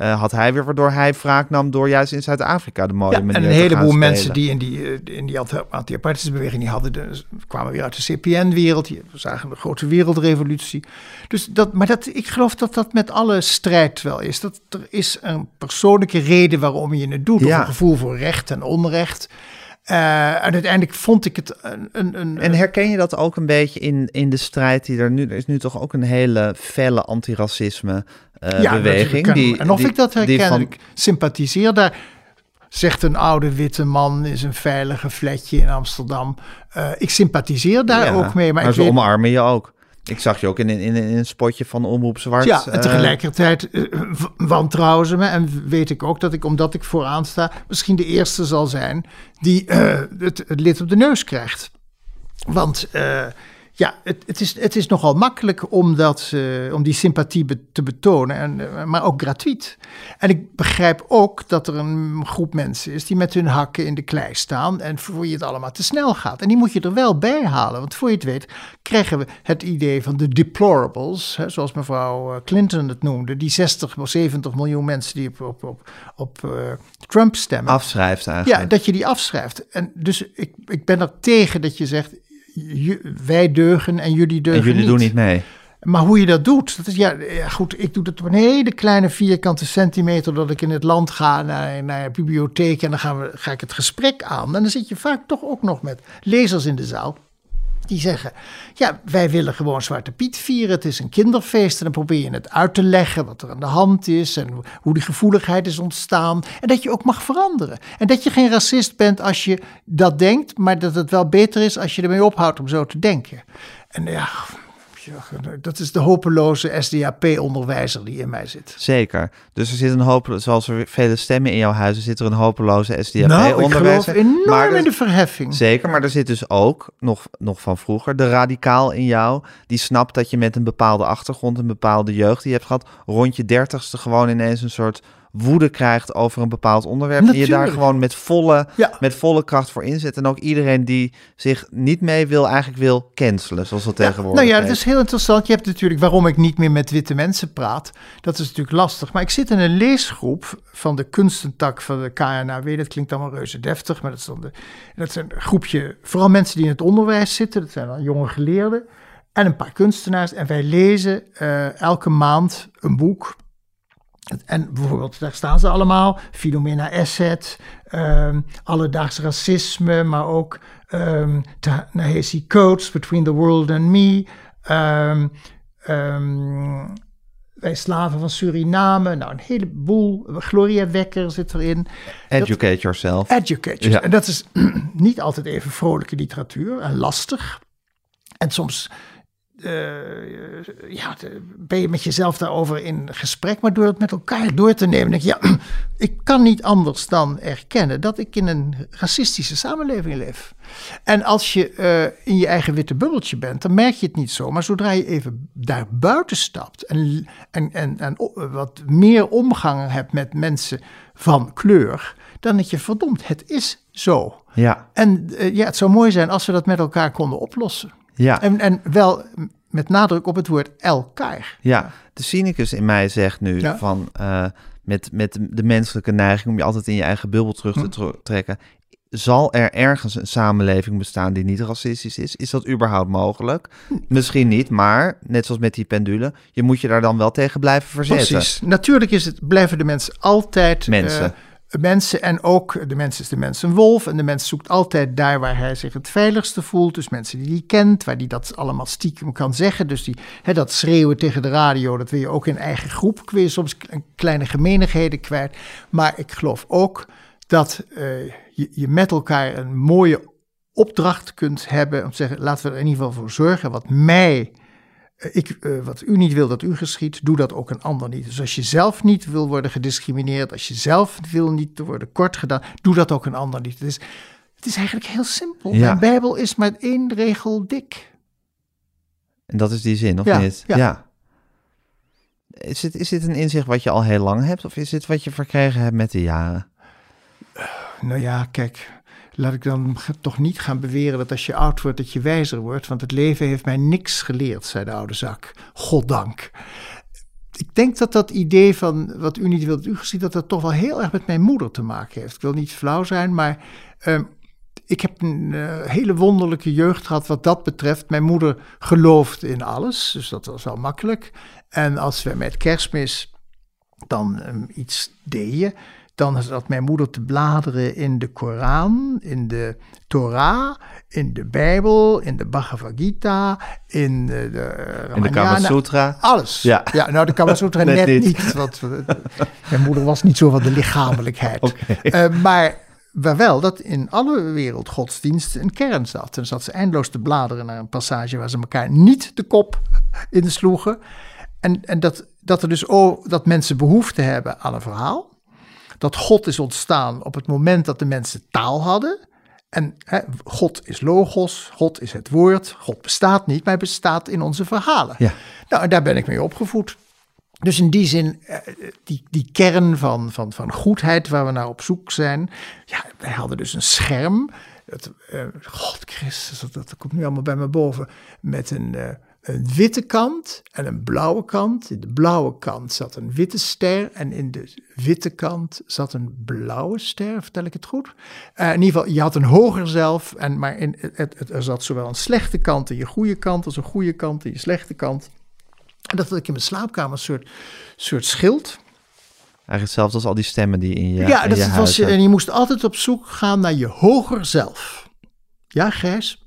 Eh, had hij weer waardoor hij wraak nam door juist in Zuid-Afrika de mooie Ja, manier en een heleboel mensen die in die, eh, in die anti- anti-apartheidsbeweging die hadden, de, kwamen weer uit de CPN-wereld. Die zagen de grote wereldrevolutie. Dus dat, maar dat, ik geloof dat dat met alle strijd wel is. Dat er is een persoonlijke reden waarom je het doet. Of Ja. een gevoel voor recht en onrecht. Eh, en uiteindelijk vond ik het een... een, een En herken je dat ook een beetje in, in de strijd die er nu... Er is nu toch ook een hele felle antiracisme eh Ja, beweging. natuurlijk. Die, en of die- ik dat herken, van- ik sympathiseer daar. Zegt een oude witte man is een veilige flatje in Amsterdam. Eh, ik sympathiseer daar Ja, ook mee. Maar, ik ze weet, omarmen je ook. Ik zag je ook in, in, in, een spotje van Omroep Zwart. ja, en tegelijkertijd eh, w- wantrouwen ze me. En weet ik ook dat ik, omdat ik vooraan sta, misschien de eerste zal zijn die eh, het, het lid op de neus krijgt. Want ja, het, het, is, het is nogal makkelijk om, dat, eh, om die sympathie be- te betonen, en, eh, maar ook gratuit. En ik begrijp ook dat er een groep mensen is die met hun hakken in de klei staan en voor je het allemaal te snel gaat. En die moet je er wel bij halen, want voor je het weet krijgen we het idee van de deplorables, hè, zoals mevrouw eh, Clinton het noemde, die 60 of 70 miljoen mensen die op, op, op, op Trump stemmen. afschrijft eigenlijk. Ja, dat je die afschrijft. En dus ik, ik ben er tegen dat je zegt, wij deugen en jullie en deugen jullie niet. doen niet mee. Maar hoe je dat doet, dat is ja, goed. Ik doe dat op een hele kleine vierkante centimeter. Dat ik in het land ga naar, naar een bibliotheek en dan gaan we, ga ik het gesprek aan. En dan zit je vaak toch ook nog met lezers in de zaal. Die zeggen, ja, wij willen gewoon Zwarte Piet vieren. Het is een kinderfeest. En dan probeer je het uit te leggen wat er aan de hand is. En hoe die gevoeligheid is ontstaan. En dat je ook mag veranderen. En dat je geen racist bent als je dat denkt. Maar dat het wel beter is als je ermee ophoudt om zo te denken. En ja, dat is de hopeloze SDAP-onderwijzer die in mij zit. Zeker. Dus er zit een hoop, zoals er vele stemmen in jouw huizen, zit er een hopeloze nou, SDAP-onderwijzer. geloof enorm Maar in er- de verheffing. Zeker, maar er zit dus ook, nog, nog van vroeger, de radicaal in jou. Die snapt dat je met een bepaalde achtergrond, een bepaalde jeugd die je hebt gehad, rond je dertigste gewoon ineens een soort woede krijgt over een bepaald onderwerp. En je daar Natuurlijk. gewoon met volle, Ja. met volle kracht voor inzet. En ook iedereen die zich niet mee wil, eigenlijk wil cancelen, zoals dat tegenwoordig nou ja, dat is heel interessant. Je hebt natuurlijk waarom ik niet meer met witte mensen praat. Dat is natuurlijk lastig. Maar ik zit in een leesgroep van de kunstentak van de KNAW. Dat klinkt allemaal reuze deftig, maar dat is, dan de, dat is een groepje, vooral mensen die in het onderwijs zitten. Dat zijn dan jonge geleerden en een paar kunstenaars. En wij lezen eh, elke maand een boek. En bijvoorbeeld, daar staan ze allemaal. Philomena Asset, ehm alledaags racisme, maar ook ehm Ta-Nehisi Coates, Between the World and Me. ehm, wij slaven van Suriname. Nou, een heleboel. Gloria Wekker zit erin. Educate yourself. Educate. Ja. En dat is niet altijd even vrolijke literatuur en lastig. En soms eh, ja, ben je met jezelf daarover in gesprek, maar door het met elkaar door te nemen, denk je, ja, ik kan niet anders dan erkennen dat ik in een racistische samenleving leef. En als je eh, in je eigen witte bubbeltje bent, dan merk je het niet zo. Maar zodra je even daar buiten stapt en, en, en, en wat meer omgang hebt met mensen van kleur, dan denk je, verdomd, het is zo. Ja, En eh, ja, het zou mooi zijn als we dat met elkaar konden oplossen. Ja. En, en wel met nadruk op het woord elkaar. Ja, de cynicus in mij zegt nu Ja. van eh, met, met de menselijke neiging om je altijd in je eigen bubbel terug Hm. te tro- trekken. Zal er ergens een samenleving bestaan die niet racistisch is? Is dat überhaupt mogelijk? Hm. Misschien niet, maar net zoals met die pendule, je moet je daar dan wel tegen blijven verzetten. Precies. Natuurlijk is het, blijven de mensen altijd Mensen. eh, mensen. En ook de mens is de mens een wolf. En de mens zoekt altijd daar waar hij zich het veiligste voelt. Dus mensen die hij kent, waar hij dat allemaal stiekem kan zeggen. Dus die, hè, dat schreeuwen tegen de radio, dat wil je ook in eigen groep. Kun je soms kleine gemeenigheden kwijt. Maar ik geloof ook dat eh, je, je met elkaar een mooie opdracht kunt hebben. Om te zeggen, laten we er in ieder geval voor zorgen wat mij ik, eh, wat u niet wil dat u geschiet, doe dat ook een ander niet. Dus als je zelf niet wil worden gediscrimineerd, als je zelf wil niet worden kort gedaan, doe dat ook een ander niet. Het is, het is eigenlijk heel simpel. Ja. Mijn Bijbel is met één regel dik. En dat is die zin, of Ja, niet? ja. Is, dit, is dit een inzicht wat je al heel lang hebt, of is dit wat je verkregen hebt met de jaren? Nou ja, kijk, laat ik dan toch niet gaan beweren dat als je oud wordt, dat je wijzer wordt. Want het leven heeft mij niks geleerd, zei de oude zak. Goddank. Ik denk dat dat idee van wat u niet wilt, u geschiet, dat dat toch wel heel erg met mijn moeder te maken heeft. Ik wil niet flauw zijn, maar ehm, ik heb een eh, hele wonderlijke jeugd gehad wat dat betreft. Mijn moeder geloofde in alles, dus dat was wel makkelijk. En als we met kerstmis dan ehm, iets deden, dan zat mijn moeder te bladeren in de Koran, in de Torah, in de Bijbel, in de Bhagavad Gita, in de, de In de Kama. Sutra? Alles. Ja. Ja, nou de Kama Sutra Net net, niet. niet. want eh, mijn moeder was niet zo van de lichamelijkheid. Oké. Eh, maar, maar wel dat in alle wereldgodsdiensten een kern zat. En zat ze eindeloos te bladeren naar een passage waar ze elkaar niet de kop in sloegen. En, en dat, dat er dus oh, dat mensen behoefte hebben aan een verhaal. Dat God is ontstaan op het moment dat de mensen taal hadden. En hè, God is logos, God is het woord. God bestaat niet, maar hij bestaat in onze verhalen. Ja. Nou, daar ben ik mee opgevoed. Dus in die zin, eh, die, die kern van, van, van goedheid waar we naar op zoek zijn. Ja, wij hadden dus een scherm. Het, eh, God Christus, dat, dat komt nu allemaal bij me boven. Met een, eh, een witte kant en een blauwe kant. In de blauwe kant zat een witte ster. En in de witte kant zat een blauwe ster. Vertel ik het goed? Eh, in ieder geval, je had een hoger zelf. En, maar in, het, het, er zat zowel een slechte kant in je goede kant. als een goede kant in je slechte kant. En dat had ik in mijn slaapkamer een soort, soort schild. Eigenlijk hetzelfde als al die stemmen die in je, Ja, in dat je was, en je moest altijd op zoek gaan naar je hoger zelf. Ja, Gijs?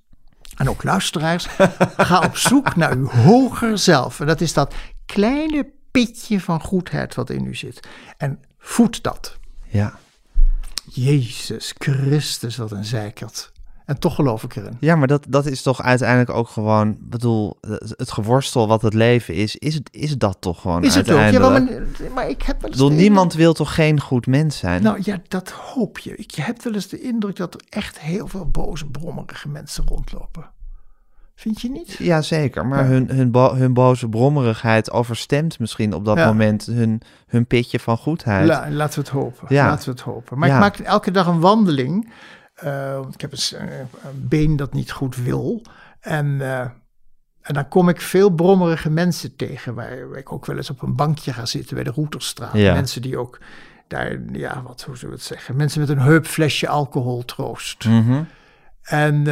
En ook luisteraars, ga op zoek naar uw hoger zelf. En dat is dat kleine pitje van goedheid wat in u zit. En voed dat. Ja. Jezus Christus, wat een zeikert. En toch geloof ik erin. ja, maar dat, dat is toch uiteindelijk ook gewoon... bedoel, het geworstel wat het leven is, is, het- is dat toch gewoon Is het ook? Ja, uiteindelijk? maar, ik heb wel eens bedoel, niemand wil toch geen goed mens zijn? Nou ja, dat hoop je. Ik, je hebt wel eens de indruk dat er echt heel veel boze, brommerige mensen rondlopen. Vind je niet? Jazeker, maar Ja. hun, hun, bo- hun boze brommerigheid overstemt misschien op dat Ja. moment hun, hun pitje van goedheid. La, laten we het hopen. Ja. Laten we het hopen. Maar ik maak elke dag een wandeling. Eh, want ik heb een, eh, een been dat niet goed wil. En, eh, en dan kom ik veel brommerige mensen tegen. Waar, waar ik ook wel eens op een bankje ga zitten bij de Roeterstraat. Ja. Mensen die ook daar, ja, wat, hoe zullen we het zeggen? Mensen met een heupflesje alcohol troost. Mhm. En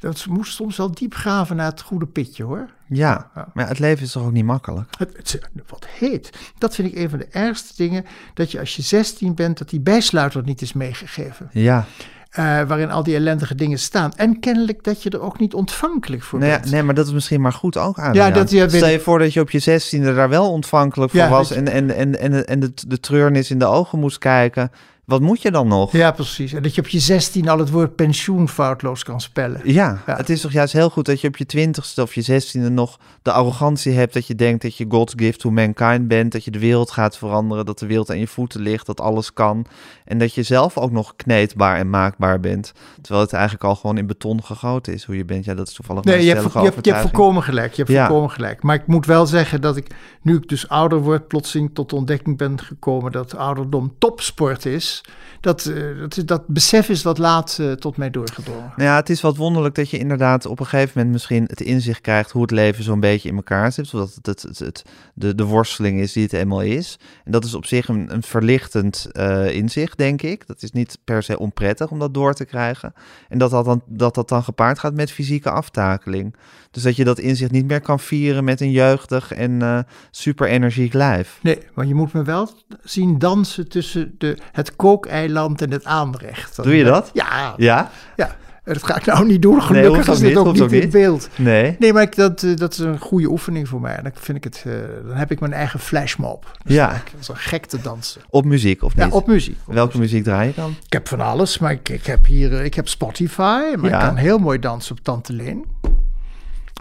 dat moest soms wel diep graven naar het goede pitje hoor. Ja, Ja. maar het leven is toch ook niet makkelijk? Het, het- wat heet. Dat vind ik een van de ergste dingen. Dat je als je 16 bent, dat die bijsluiter niet is meegegeven. Ja, Eh, waarin al die ellendige dingen staan. En kennelijk dat je er ook niet ontvankelijk voor nee, bent. nee, maar dat is misschien maar goed ook aan. Ja, dat- ja, Stel je voor dat je op je zestiende daar wel ontvankelijk voor Ja, was en, en, en, en, en de, de treurnis in de ogen moest kijken. Wat moet je dan nog? Ja, precies. En dat je op je 16 al het woord pensioen foutloos kan spellen. Ja, Ja. het is toch juist heel goed dat je op je twintigste of je zestiende nog de arrogantie hebt dat je denkt dat je God's gift to mankind bent, dat je de wereld gaat veranderen, dat de wereld aan je voeten ligt, dat alles kan en dat je zelf ook nog kneedbaar en maakbaar bent, terwijl het eigenlijk al gewoon in beton gegoten is hoe je bent. Ja, dat is toevallig Nee, je hebt, je, hebt, je hebt volkomen gelijk. Je hebt Ja. volkomen gelijk. Maar ik moet wel zeggen dat ik, nu ik dus ouder word, plotseling tot de ontdekking ben gekomen dat ouderdom topsport is. Dat, eh, dat, dat besef is wat laat eh, tot mij doorgedrongen. Nou ja, het is wat wonderlijk dat je inderdaad op een gegeven moment misschien het inzicht krijgt hoe het leven zo'n beetje in elkaar zit. Zodat het, het, het, het- de, de worsteling is die het eenmaal is. En dat is op zich een, een verlichtend eh, inzicht, denk ik. Dat is niet per se onprettig om dat door te krijgen. En dat dat dan, dat dat dan gepaard gaat met fysieke aftakeling. Dus dat je dat inzicht niet meer kan vieren met een jeugdig en eh, super energiek lijf. Nee, maar je moet me wel zien dansen tussen de, het kookeiland en het aanrecht. Doe je dat? Ja, Ja? ja. Dat ga ik nou niet doen. Gelukkig ook is dit niet, ook niet in beeld. Nee. Nee, maar ik, dat, eh, dat is een goede oefening voor mij. En dan, vind ik het, eh, dan heb ik mijn eigen flashmob. Dus Ja. ik als een gek te dansen. Op muziek of Ja, niet? op muziek. Op Welke muziek draai je dan? Ik heb van alles, maar ik, ik heb hier eh, ik heb Spotify. Maar Ja. ik kan heel mooi dansen op Tante Leen.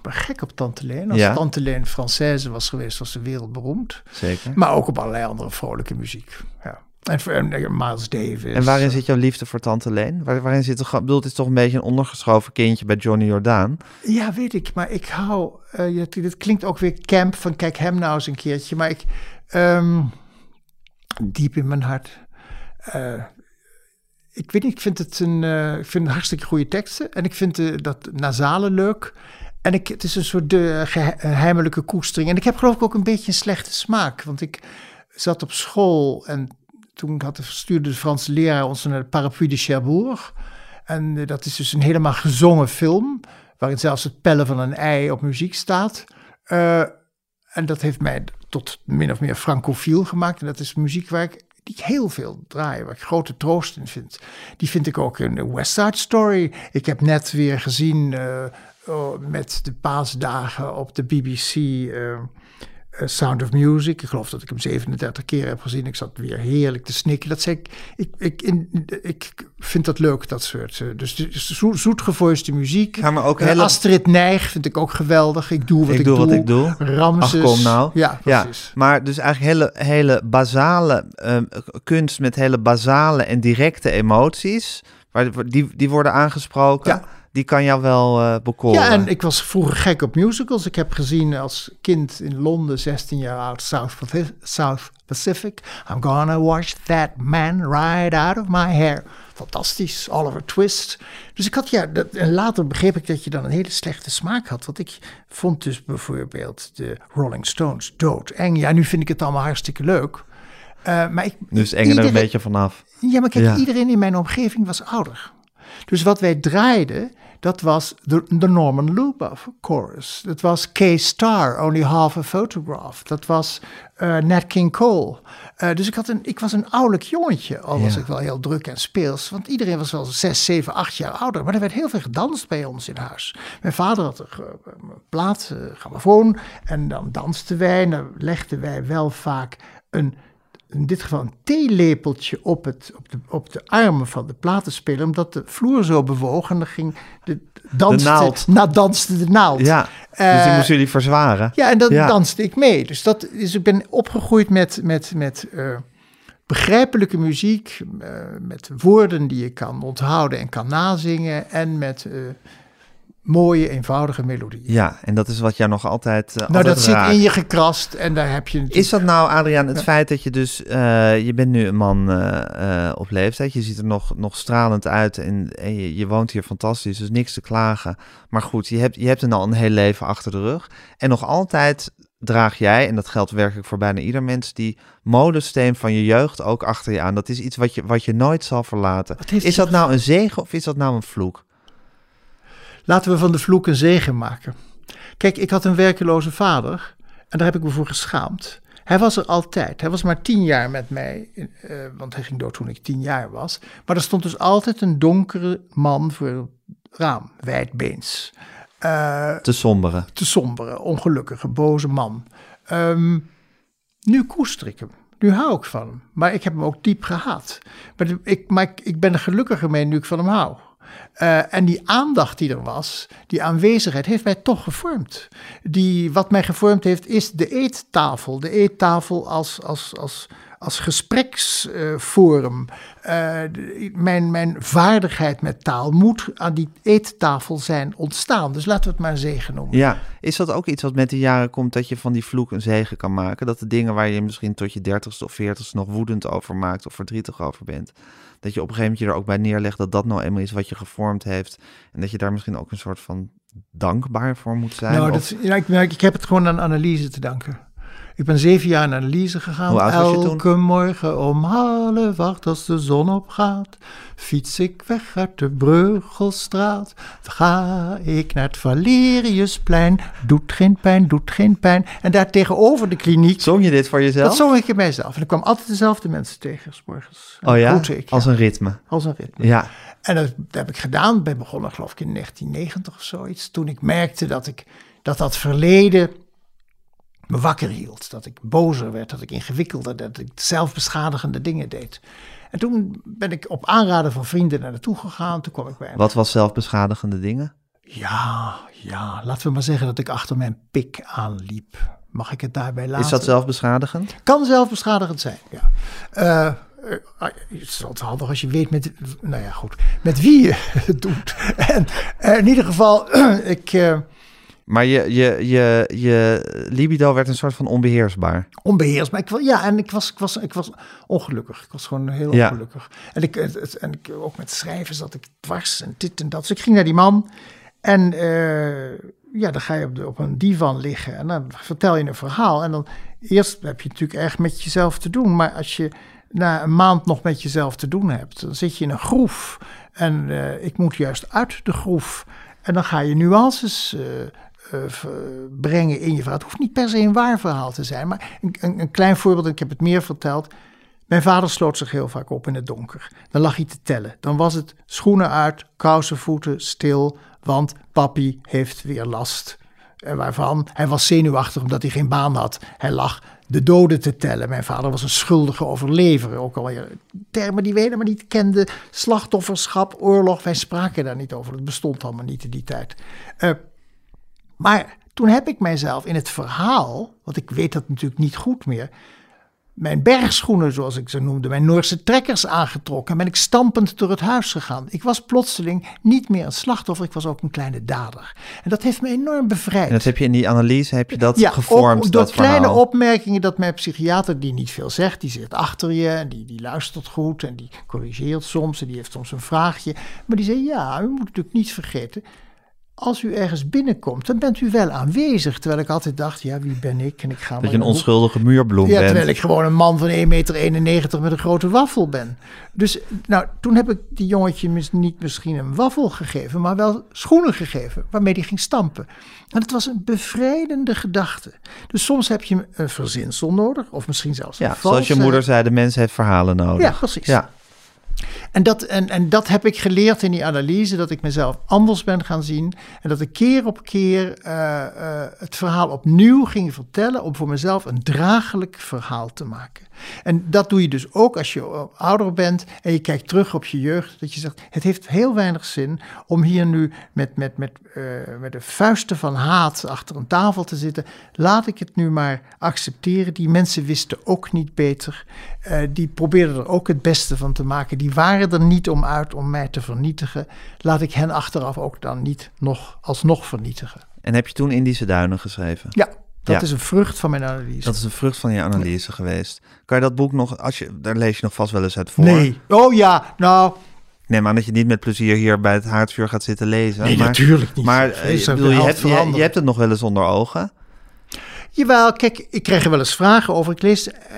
ben gek op Tante Leen. Als Ja. Tante Leen Française was geweest, was ze wereldberoemd. Zeker. Maar ook op allerlei andere vrolijke muziek. Ja. En, eh, Miles Davis. En waarin zit jouw liefde voor Tante Leen? Waar, waarin zit toch, ik bedoel, het is toch een beetje een ondergeschoven kindje bij Johnny Jordaan. Ja, weet ik. Maar ik hou... ja, dit klinkt ook weer camp van kijk hem nou eens een keertje. Maar ik... ehm, diep in mijn hart... eh, ik weet niet, ik vind het een, ik vind het hartstikke goede teksten. En ik vind eh, dat nasale leuk. En ik, het is een soort de geheimelijke koestering. En ik heb geloof ik ook een beetje een slechte smaak. Want ik zat op school en toen had, stuurde de Franse leraar ons naar de Parapluie de Cherbourg. En eh, dat is dus een helemaal gezongen film. Waarin zelfs het pellen van een ei op muziek staat. Eh, en dat heeft mij tot min of meer francofiel gemaakt. En dat is muziek waar ik, die ik heel veel draai, waar ik grote troost in vind. Die vind ik ook in de West Side Story. Ik heb net weer gezien eh, oh, met de paasdagen op de BBC Sound of Music. Ik geloof dat ik hem 37 keer heb gezien. Ik zat weer heerlijk te snikken. Dat zei ik, ik, ik, in, ik vind dat leuk, dat soort. eh, dus de zo, zoetgevoiste muziek. Ja, maar ook Eh, hele- Astrid Nijg vind ik ook geweldig. Ik doe wat ik, Ik doe wat ik doe. Ramses. Ach, kom nou. Ja, Ja, precies. maar dus eigenlijk hele, hele basale ehm, kunst met hele basale en directe emoties, waar, die, die worden aangesproken, Ja. Die kan jou wel eh bekoren. Ja, en ik was vroeger gek op musicals. Ik heb gezien als kind in Londen, 16 jaar oud, South, Paci- South Pacific. I'm gonna watch that man right out of my hair. Fantastisch, Oliver Twist. Dus ik had ja, dat, en later begreep ik dat je dan een hele slechte smaak had. Want ik vond dus bijvoorbeeld de Rolling Stones doodeng. Ja, nu vind ik het allemaal hartstikke leuk. Eh, maar ik, dus eng er een beetje vanaf. ja, maar kijk, Ja. iedereen in mijn omgeving was ouder. Dus wat wij draaiden, dat was de, de Norman Luboff chorus. Dat was K-Star, Only Half a Photograph. Dat was eh, Nat King Cole. Eh, dus ik, had een, ik was een ouderlijk jongetje, al was Ja. ik wel heel druk en speels. Want iedereen was wel zes, zeven, acht jaar ouder. Maar er werd heel veel gedanst bij ons in huis. Mijn vader had een ge- een plaat, eh, grammofoon. En dan dansten wij en dan legden wij wel vaak een in dit geval een theelepeltje op, het, op, de, op de armen van de platenspeler, omdat de vloer zo bewoog en dan ging de, danste, naald. Na, danste de naald. Ja, dus die Eh, moesten jullie verzwaren. ja, en dan Ja. danste ik mee. Dus, dat, dus ik ben opgegroeid met, met, met eh, begrijpelijke muziek, eh, met woorden die je kan onthouden en kan nazingen en met mooie, eenvoudige melodieën. Ja, en dat is wat jou nog altijd, eh, nou, altijd dat zit in je gekrast en daar heb je natuurlijk... Is dat nou, Adriaan, het feit dat je dus... eh, je bent nu een man eh, op leeftijd. Je ziet er nog, nog stralend uit en, en je, je woont hier fantastisch. Dus niks te klagen. Maar goed, je hebt, je hebt er al een heel leven achter de rug. En nog altijd draag jij, en dat geldt werkelijk voor bijna ieder mens... die modesteen van je jeugd ook achter je aan. Dat is iets wat je, wat je nooit zal verlaten. Is dat nou een zegen of is dat nou een vloek? Laten we van de vloek een zegen maken. Kijk, ik had een werkeloze vader en daar heb ik me voor geschaamd. Hij was er altijd. Hij was maar tien jaar met mij, eh, want hij ging dood toen ik tien jaar was. Maar er stond dus altijd een donkere man voor het raam, wijdbeens. Eh, Te sombere. te sombere, ongelukkige, boze man. Ehm, nu koester ik hem. Nu hou ik van hem. Maar ik heb hem ook diep gehaat. Maar, ik, maar ik, ik ben er gelukkiger mee nu ik van hem hou. Eh, en die aandacht die er was, die aanwezigheid, heeft mij toch gevormd. Die, wat mij gevormd heeft, is de eettafel. De eettafel als, als, als, als gespreksforum. Eh, mijn, mijn vaardigheid met taal moet aan die eettafel zijn ontstaan. Dus laten we het maar zegen noemen. Ja, is dat ook iets wat met de jaren komt dat je van die vloek een zegen kan maken? Dat de dingen waar je misschien tot je dertigste of veertigste nog woedend over maakt of verdrietig over bent, dat je op een gegeven moment je er ook bij neerlegt dat dat nou eenmaal is wat je gevormd heeft en dat je daar misschien ook een soort van dankbaar voor moet zijn? Nou, Of- dat, ja, ik, ik heb het gewoon aan analyse te danken. Ik ben zeven jaar gegaan. Oud was je toen? Elke morgen om half acht als de zon opgaat, fiets ik weg uit de Breugelstraat. Dan ga ik naar het Valeriusplein, doet geen pijn, doet geen pijn. En daar tegenover de kliniek, Zong je dit voor jezelf? dat zong ik in mijzelf. En ik kwam altijd dezelfde mensen tegen, s morgens. En oh ja, ik, als ja, een ritme. als een ritme. Ja, En dat, dat heb ik gedaan. Ben begonnen geloof ik in 1990 of zoiets. Toen ik merkte dat ik, dat, dat verleden me wakker hield. Dat ik bozer werd, dat ik ingewikkelder, dat ik zelfbeschadigende dingen deed. En toen ben ik op aanraden van vrienden naar naartoe gegaan. Toen kwam ik bij wat was zelfbeschadigende dingen? Ja, ja, laten we maar zeggen dat ik achter mijn pik aanliep. Mag ik het daarbij laten? Is dat zelfbeschadigend? Kan zelfbeschadigend zijn, ja. Eh, het is altijd handig als je weet met, nou ja, goed, met wie je het doet. En in ieder geval, ik, Maar je, je, je, je libido werd een soort van onbeheersbaar. onbeheersbaar. Ik, ja, en ik was, ik, was, ik was ongelukkig. Ik was gewoon heel Ja. ongelukkig. En, ik, en ik, ook met schrijven zat ik dwars en dit en dat. Dus ik ging naar die man. En eh, ja, dan ga je op, de, op een divan liggen. En dan vertel je een verhaal. En dan eerst heb je natuurlijk erg met jezelf te doen. Maar als je na een maand nog met jezelf te doen hebt, dan zit je in een groef. En eh, ik moet juist uit de groef. En dan ga je nuances v- brengen in je verhaal. Het hoeft niet per se een waar verhaal te zijn. Maar een, een, een klein voorbeeld, ik heb het meer verteld. Mijn vader sloot zich heel vaak op in het donker. Dan lag hij te tellen. Dan was het schoenen uit, kousen, voeten, stil. Want papi heeft weer last. En waarvan? Hij was zenuwachtig omdat hij geen baan had. Hij lag de doden te tellen. Mijn vader was een schuldige overlever. Ook alweer termen die we helemaal niet kenden. Slachtofferschap, oorlog. Wij spraken daar niet over. Het bestond allemaal niet in die tijd. Eh, maar toen heb ik mijzelf in het verhaal, want ik weet dat natuurlijk niet goed meer, mijn bergschoenen, zoals ik ze noemde, mijn Noorse trekkers aangetrokken en ben ik stampend door het huis gegaan. Ik was plotseling niet meer een slachtoffer, ik was ook een kleine dader. En dat heeft me enorm bevrijd. En dat heb je in die analyse heb je dat ja, gevormd, ook door dat kleine verhaal. opmerkingen dat mijn psychiater, die niet veel zegt, die zit achter je en die, die luistert goed en die corrigeert soms en die heeft soms een vraagje. Maar die zei, ja, u moet natuurlijk niet vergeten, als u ergens binnenkomt, dan bent u wel aanwezig. Terwijl ik altijd dacht, ja, wie ben ik? En ik ga maar Dat je een onschuldige muurbloem ja, bent. terwijl ik gewoon een man van 1,91 meter met een grote waffel ben. Dus nou, toen heb ik die jongetje mis- niet misschien een waffel gegeven, maar wel schoenen gegeven waarmee hij ging stampen. En het was een bevrijdende gedachte. Dus soms heb je een verzinsel nodig, of misschien zelfs een Ja, zoals je moeder zei, de mens heeft verhalen nodig. Ja, precies. Ja. En dat, en, en dat heb ik geleerd in die analyse, dat ik mezelf anders ben gaan zien. En dat ik keer op keer eh, eh, het verhaal opnieuw ging vertellen om voor mezelf een draaglijk verhaal te maken. En dat doe je dus ook als je eh, ouder bent en je kijkt terug op je jeugd. Dat je zegt, het heeft heel weinig zin om hier nu met, met, met, met de vuisten van haat achter een tafel te zitten. Laat ik het nu maar accepteren. Die mensen wisten ook niet beter. Die probeerden er ook het beste van te maken. Die waren er niet om uit om mij te vernietigen. Laat ik hen achteraf ook dan niet nog alsnog vernietigen. En heb je toen Indische Duinen geschreven? Ja, dat Ja. is een vrucht van mijn analyse. Dat is een vrucht van je analyse geweest. Kan je dat boek nog, als je, daar lees je nog vast wel eens uit voor. Nee. Oh ja, nou, Ik neem aan dat je niet met plezier hier bij het haardvuur gaat zitten lezen. Nee, maar, natuurlijk niet. Maar eh, bedoel, hebt, je hebt het nog wel eens onder ogen. Jawel, kijk, ik krijg er wel eens vragen over. Ik lees eh,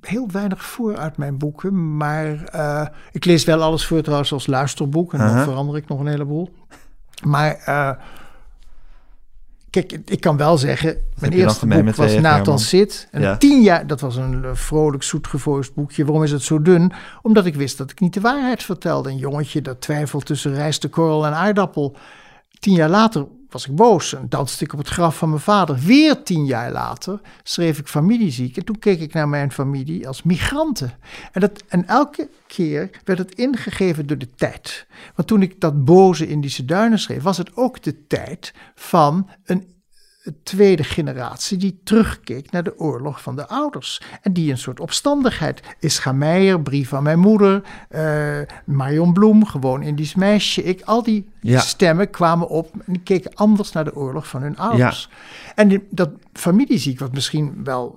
heel weinig voor uit mijn boeken, maar eh, ik lees wel alles voor trouwens als luisterboek en dan verander ik nog een heleboel. Maar eh, kijk, ik kan wel zeggen, mijn eerste boek met was. Nathan? Zit. En Ja. tien jaar, dat was een vrolijk, zoetgevoerd boekje. Waarom is het zo dun? Omdat ik wist dat ik niet de waarheid vertelde. Een jongetje dat twijfelt tussen rijstekorrel en aardappel. Tien jaar later was ik boos en danste ik op het graf van mijn vader. Weer tien jaar later schreef ik familieziek. En toen keek ik naar mijn familie als migranten. En, dat, en elke keer werd het ingegeven door de tijd. Want toen ik dat boze Indische duinen schreef, was het ook de tijd van een tweede generatie die terugkeek naar de oorlog van de ouders. En die een soort opstandigheid. Ischa Meijer, brief van mijn moeder, eh, Marion Bloem, gewoon Indisch meisje. Ik, al die Ja. stemmen kwamen op en die keken anders naar de oorlog van hun ouders. En die- dat familieziek, wat misschien wel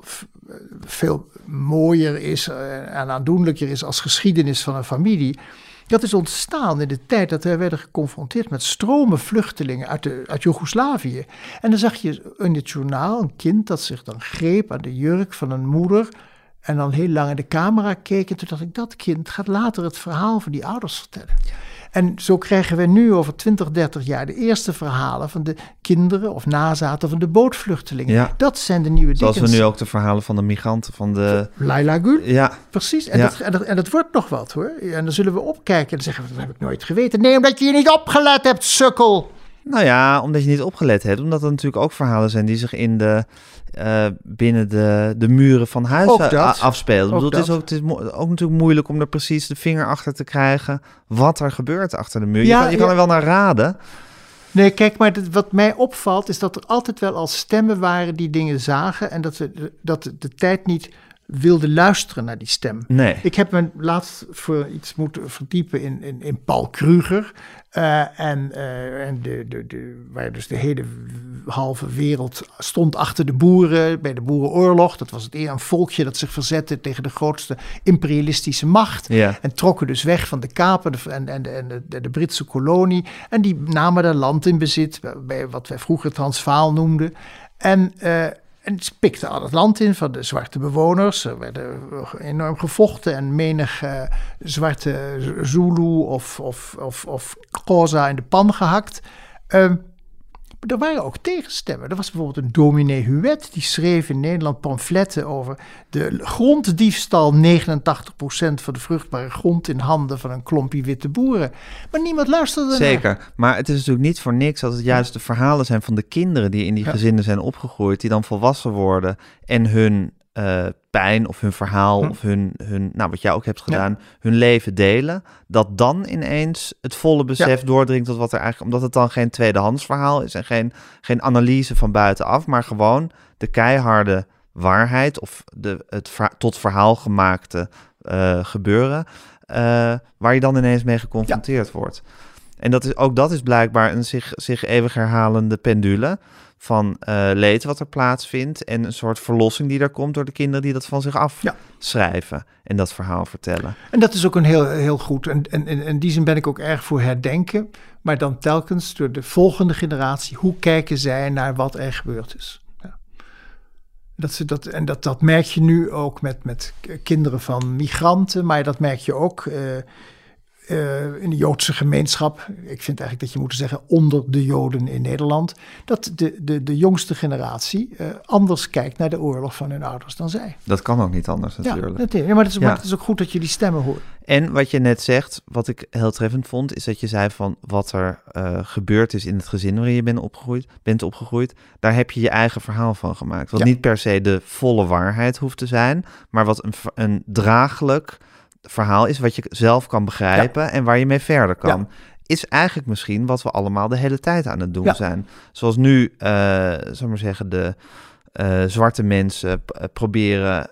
eh, veel mooier is eh, en aandoenlijker is als geschiedenis van een familie. Dat is ontstaan in de tijd dat wij werden geconfronteerd met stromen vluchtelingen uit, de, uit Joegoslavië. En dan zag je in het journaal een kind dat zich dan greep aan de jurk van een moeder. En dan heel lang in de camera keek. En toen dacht ik, dat kind gaat later het verhaal van die ouders vertellen. En zo krijgen we nu over 20, 30 jaar de eerste verhalen van de kinderen of nazaten van de bootvluchtelingen. Ja. Dat zijn de nieuwe Zoals we nu ook de verhalen van de migranten van de... Laila Gül. Ja, Precies, en, Ja. dat, en, dat, en dat wordt nog wat hoor. En dan zullen we opkijken en zeggen we, dat heb ik nooit geweten. Nee, omdat je je niet opgelet hebt, sukkel. Nou ja, omdat je niet opgelet hebt. Omdat er natuurlijk ook verhalen zijn die zich in de, eh, binnen de, de muren van dat. a- afspelen. Ik bedoel, het, is ook, het is ook natuurlijk moeilijk om er precies de vinger achter te krijgen wat er gebeurt achter de muur. Ja, je kan, je kan er wel naar raden. Nee, kijk, maar dit- wat mij opvalt is dat er altijd wel al stemmen waren die dingen zagen en dat, we, dat de tijd niet wilde luisteren naar die stem. Nee. Ik heb me laatst voor iets moeten verdiepen in, in, in Paul Kruger. eh, en eh, en de, de, de, waar dus de hele halve wereld stond achter de boeren bij de boerenoorlog. Dat was het eer een volkje dat zich verzette tegen de grootste imperialistische macht. Ja. En trokken dus weg van de kapen de- en, en, de, en de, de, de Britse kolonie. En die namen daar land in bezit, bij wat wij vroeger Transvaal noemden. En, eh, en ze pikten al het land in van de zwarte bewoners. Er werden enorm gevochten en menig eh, zwarte Zulu of, of, of, of Xhosa in de pan gehakt. Ehm, er waren ook tegenstemmen. Er was bijvoorbeeld een dominee Huet, die schreef in Nederland pamfletten over de gronddiefstal 89% van de vruchtbare grond in handen van een klompje witte boeren. Maar niemand luisterde naar. Zeker. Maar het is natuurlijk niet voor niks dat het juist de verhalen zijn van de kinderen die in die Ja. gezinnen zijn opgegroeid, die dan volwassen worden en hun eh, pijn of hun verhaal Hm. of hun, hun, nou wat jij ook hebt gedaan, hun leven delen, dat dan ineens het volle besef doordringt tot wat er eigenlijk, omdat het dan geen tweedehands verhaal is en geen, geen analyse van buitenaf, maar gewoon de keiharde waarheid of de, het ver- tot verhaal gemaakte eh, gebeuren, eh, waar je dan ineens mee geconfronteerd wordt. En dat is, ook dat is blijkbaar een zich, zich eeuwig herhalende pendule van eh leed wat er plaatsvindt en een soort verlossing die er komt door de kinderen die dat van zich af Ja. schrijven en dat verhaal vertellen. En dat is ook een heel, heel goed. En, en, en in die zin ben ik ook erg voor herdenken. Maar dan telkens door de volgende generatie. Hoe kijken zij naar wat er gebeurd is? Ja. Dat ze dat, en dat, dat merk je nu ook met, met kinderen van migranten. Maar dat merk je ook eh, eh, in de Joodse gemeenschap. Ik vind eigenlijk dat je moet zeggen onder de Joden in Nederland. Dat de, de, de jongste generatie eh, anders kijkt naar de oorlog van hun ouders dan zij. Dat kan ook niet anders Ja, natuurlijk. dat is, ja, maar, het is, Ja. maar het is ook goed dat je die stemmen hoort. En wat je net zegt, wat ik heel treffend vond, is dat je zei van wat er eh, gebeurd is in het gezin waarin je bent opgegroeid, bent opgegroeid, daar heb je je eigen verhaal van gemaakt. Wat Ja. niet per se de volle waarheid hoeft te zijn, maar wat een, een draaglijk verhaal is wat je zelf kan begrijpen en waar je mee verder kan. Is eigenlijk misschien wat we allemaal de hele tijd aan het doen Ja. zijn. Zoals nu, eh zal maar zeggen, de eh, zwarte mensen eh, proberen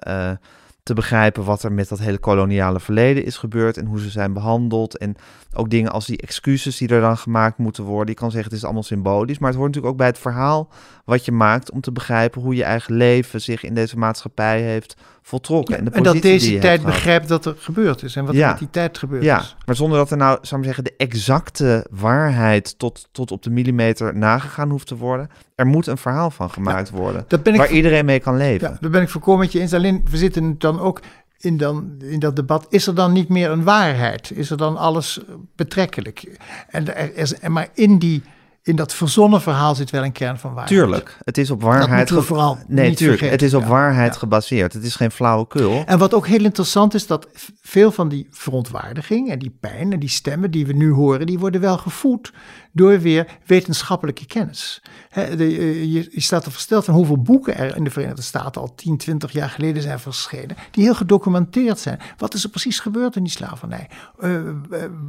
te begrijpen wat er met dat hele koloniale verleden is gebeurd en hoe ze zijn behandeld. En ook dingen als die excuses die er dan gemaakt moeten worden. Je kan zeggen het is allemaal symbolisch, maar het hoort natuurlijk ook bij het verhaal wat je maakt om te begrijpen hoe je eigen leven zich in deze maatschappij heeft voltrokken. en, de en dat die deze tijd begrijpt dat er gebeurd is en wat Ja. er met die tijd gebeurd Ja, is. maar zonder dat er nou, zou ik zeggen, de exacte waarheid tot, tot op de millimeter nagegaan hoeft te worden. Er moet een verhaal van gemaakt worden. Dat ben ik waar iedereen mee kan leven. Ja, daar ben ik volkomen met je eens. Alleen we zitten dan ook in, dan, in dat debat. Is er dan niet meer een waarheid? Is er dan alles eh, betrekkelijk? En er is, en maar in, die, in dat verzonnen verhaal zit wel een kern van waarheid. Tuurlijk, het is op waarheid. vooral nee, tuurlijk, vergeten. het is op Ja, waarheid ja. gebaseerd. Het is geen flauwekul. En wat ook heel interessant is, dat veel van die verontwaardiging en die pijn en die stemmen die we nu horen, die worden wel gevoed door weer wetenschappelijke kennis. De, eh, je, je staat er versteld van hoeveel boeken er in de Verenigde Staten al 10, 20 jaar geleden zijn verschenen, die heel gedocumenteerd zijn. Wat is er precies gebeurd in die slavernij? Eh, eh,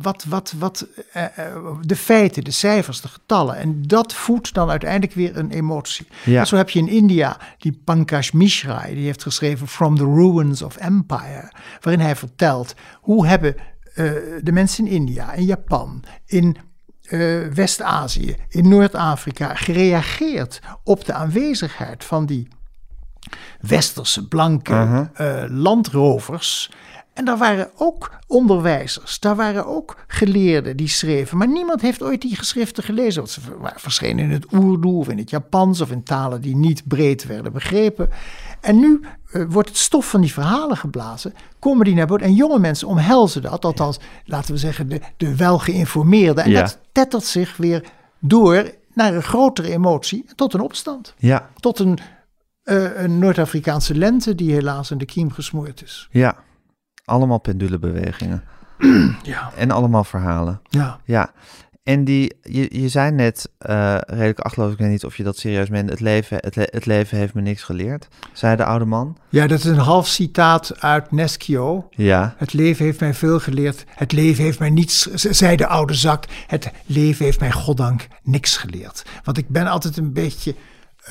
wat, wat, wat, de feiten, de cijfers, de getallen. En dat voedt dan uiteindelijk weer een emotie. Ja. En zo heb je in India die Pankaj Mishra, die heeft geschreven From the Ruins of Empire, waarin hij vertelt hoe hebben de mensen in India, in Japan, in eh, West-Azië, in Noord-Afrika gereageerd op de aanwezigheid van die westerse blanke eh, landrovers. En daar waren ook onderwijzers, daar waren ook geleerden die schreven. Maar niemand heeft ooit die geschriften gelezen. Want ze verschenen in het Urdu of in het Japans of in talen die niet breed werden begrepen. En nu eh, wordt het stof van die verhalen geblazen, komen die naar boven. En jonge mensen omhelzen dat, althans, laten we zeggen, de, de welgeïnformeerden. En Ja. dat tettert zich weer door naar een grotere emotie, tot een opstand. Ja, Tot een, eh, een Noord-Afrikaanse lente die helaas in de kiem gesmoord is. ja. Allemaal pendulebewegingen. Ja. En allemaal verhalen. Ja. Ja. En die, je, je zei net, uh, redelijk achtloos, ik weet niet of je dat serieus meent, het leven, het, het, leven heeft me niks geleerd, zei de oude man. Ja, dat is een half citaat uit Neschio. Ja. Het leven heeft mij veel geleerd, het leven heeft mij niets, zei de oude zak, het leven heeft mij goddank niks geleerd. Want ik ben altijd een beetje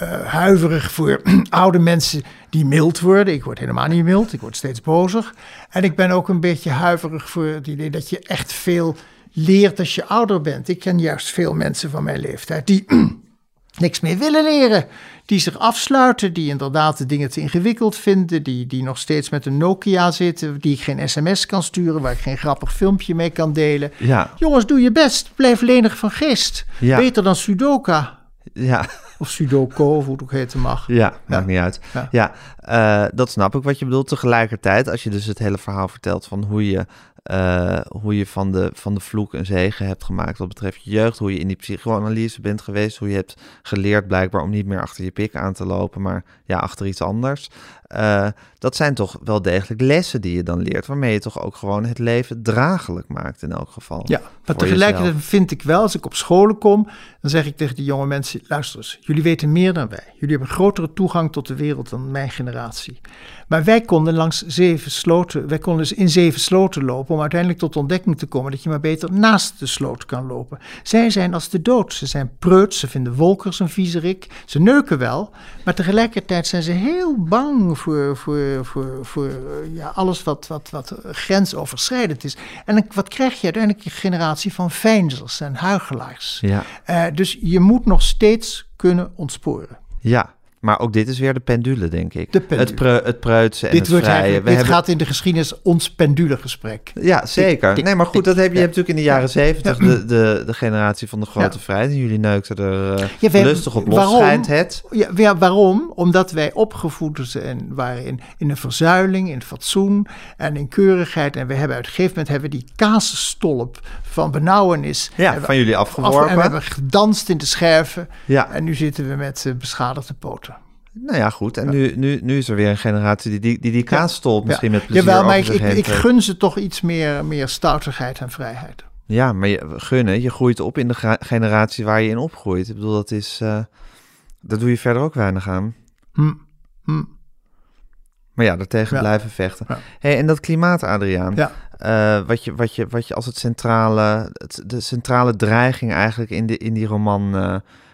uh, huiverig voor oude mensen die mild worden. Ik word helemaal niet mild, ik word steeds bozer. En ik ben ook een beetje huiverig voor het idee dat je echt veel leert als je ouder bent. Ik ken juist veel mensen van mijn leeftijd die niks meer willen leren. Die zich afsluiten, die inderdaad de dingen te ingewikkeld vinden, die, die nog steeds met een Nokia zitten, die ik geen sms kan sturen, waar ik geen grappig filmpje mee kan delen. Ja. Jongens, doe je best. Blijf lenig van geest. Ja. Beter dan Sudoka. Ja. Of Sudoku, of hoe het ook heten mag. Ja, maakt niet uit. Ja. Ja, eh, dat snap ik wat je bedoelt. Tegelijkertijd, als je dus het hele verhaal vertelt van hoe je, eh, hoe je van, de, van de vloek een zegen hebt gemaakt wat betreft je jeugd, hoe je in die psychoanalyse bent geweest, hoe je hebt geleerd blijkbaar om niet meer achter je pik aan te lopen, maar ja, achter iets anders. Uh, dat zijn toch wel degelijk lessen die je dan leert, waarmee je toch ook gewoon het leven draaglijk maakt in elk geval. Ja, maar tegelijkertijd vind ik wel, als ik op scholen kom, dan zeg ik tegen die jonge mensen, luister eens, jullie weten meer dan wij. Jullie hebben grotere toegang tot de wereld dan mijn generatie. Maar wij konden langs zeven sloten, wij konden dus in zeven sloten lopen om uiteindelijk tot ontdekking te komen dat je maar beter naast de sloot kan lopen. Zij zijn als de dood, ze zijn preuts, ze vinden wolkers een viezerik, ze neuken wel, maar tegelijkertijd zijn ze heel bang voor, voor, voor, voor ja, alles wat, wat, wat grensoverschrijdend is. En wat krijg je uiteindelijk? Een generatie van veinzers en huigelaars. Ja. Uh, dus je moet nog steeds kunnen ontsporen. Ja, maar ook dit is weer de pendule, denk ik. De pendule. Het, pre, het preutsen en dit het wordt vrije. We dit hebben- gaat in de geschiedenis ons pendulegesprek. Ja, zeker. nee, maar goed, dat heb je, ja. hebt natuurlijk in de jaren zeventig de, de, de generatie van de grote Ja. vrijheid. En jullie neukten er Ja, wij- lustig op los, waarom? schijnt het. Ja, ja, waarom? Omdat wij opgevoed zijn, waren in, in een verzuiling, in fatsoen en in keurigheid. En we hebben op een gegeven moment hebben we die kaasstolp van benauwenis. Ja, hebben van jullie af- afgeworpen. En we hebben gedanst in de scherven. Ja. En nu zitten we met eh, beschadigde poten. Nou ja, goed. En nu, nu, nu is er weer een generatie die die, die, die kaasstolp misschien met plezier Jawel, maar ik, ik, ik gun ze toch iets meer, meer stoutigheid en vrijheid. Ja, maar je, gunnen, je groeit op in de generatie waar je in opgroeit. Ik bedoel, dat is... eh daar doe je verder ook weinig aan. Hm. Hm. Maar ja, daartegen Ja. blijven vechten. Ja. Hey, en dat klimaat, Adriaan. Ja. Eh, wat, je, wat, je, wat je als het centrale, de centrale dreiging eigenlijk in, de, in die roman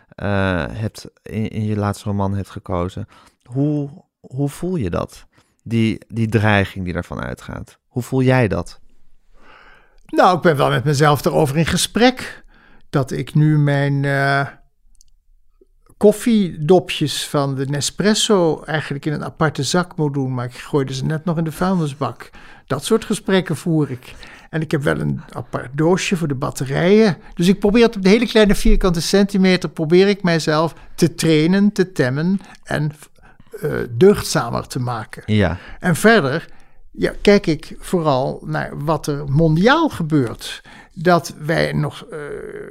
eh, hebt, in, in je laatste roman hebt gekozen. Hoe, hoe voel je dat? Die, die dreiging die daarvan uitgaat. Hoe voel jij dat? Nou, ik ben wel met mezelf erover in gesprek. Dat ik nu mijn koffiedopjes van de Nespresso eigenlijk in een aparte zak moet doen. Maar ik gooide ze net nog in de vuilnisbak. Dat soort gesprekken voer ik. En ik heb wel een apart doosje voor de batterijen. Dus ik probeer het op de hele kleine vierkante centimeter... probeer ik mijzelf te trainen, te temmen en eh deugdzamer te maken. Ja, En verder ja, kijk ik vooral naar wat er mondiaal gebeurt. Dat wij nog eh,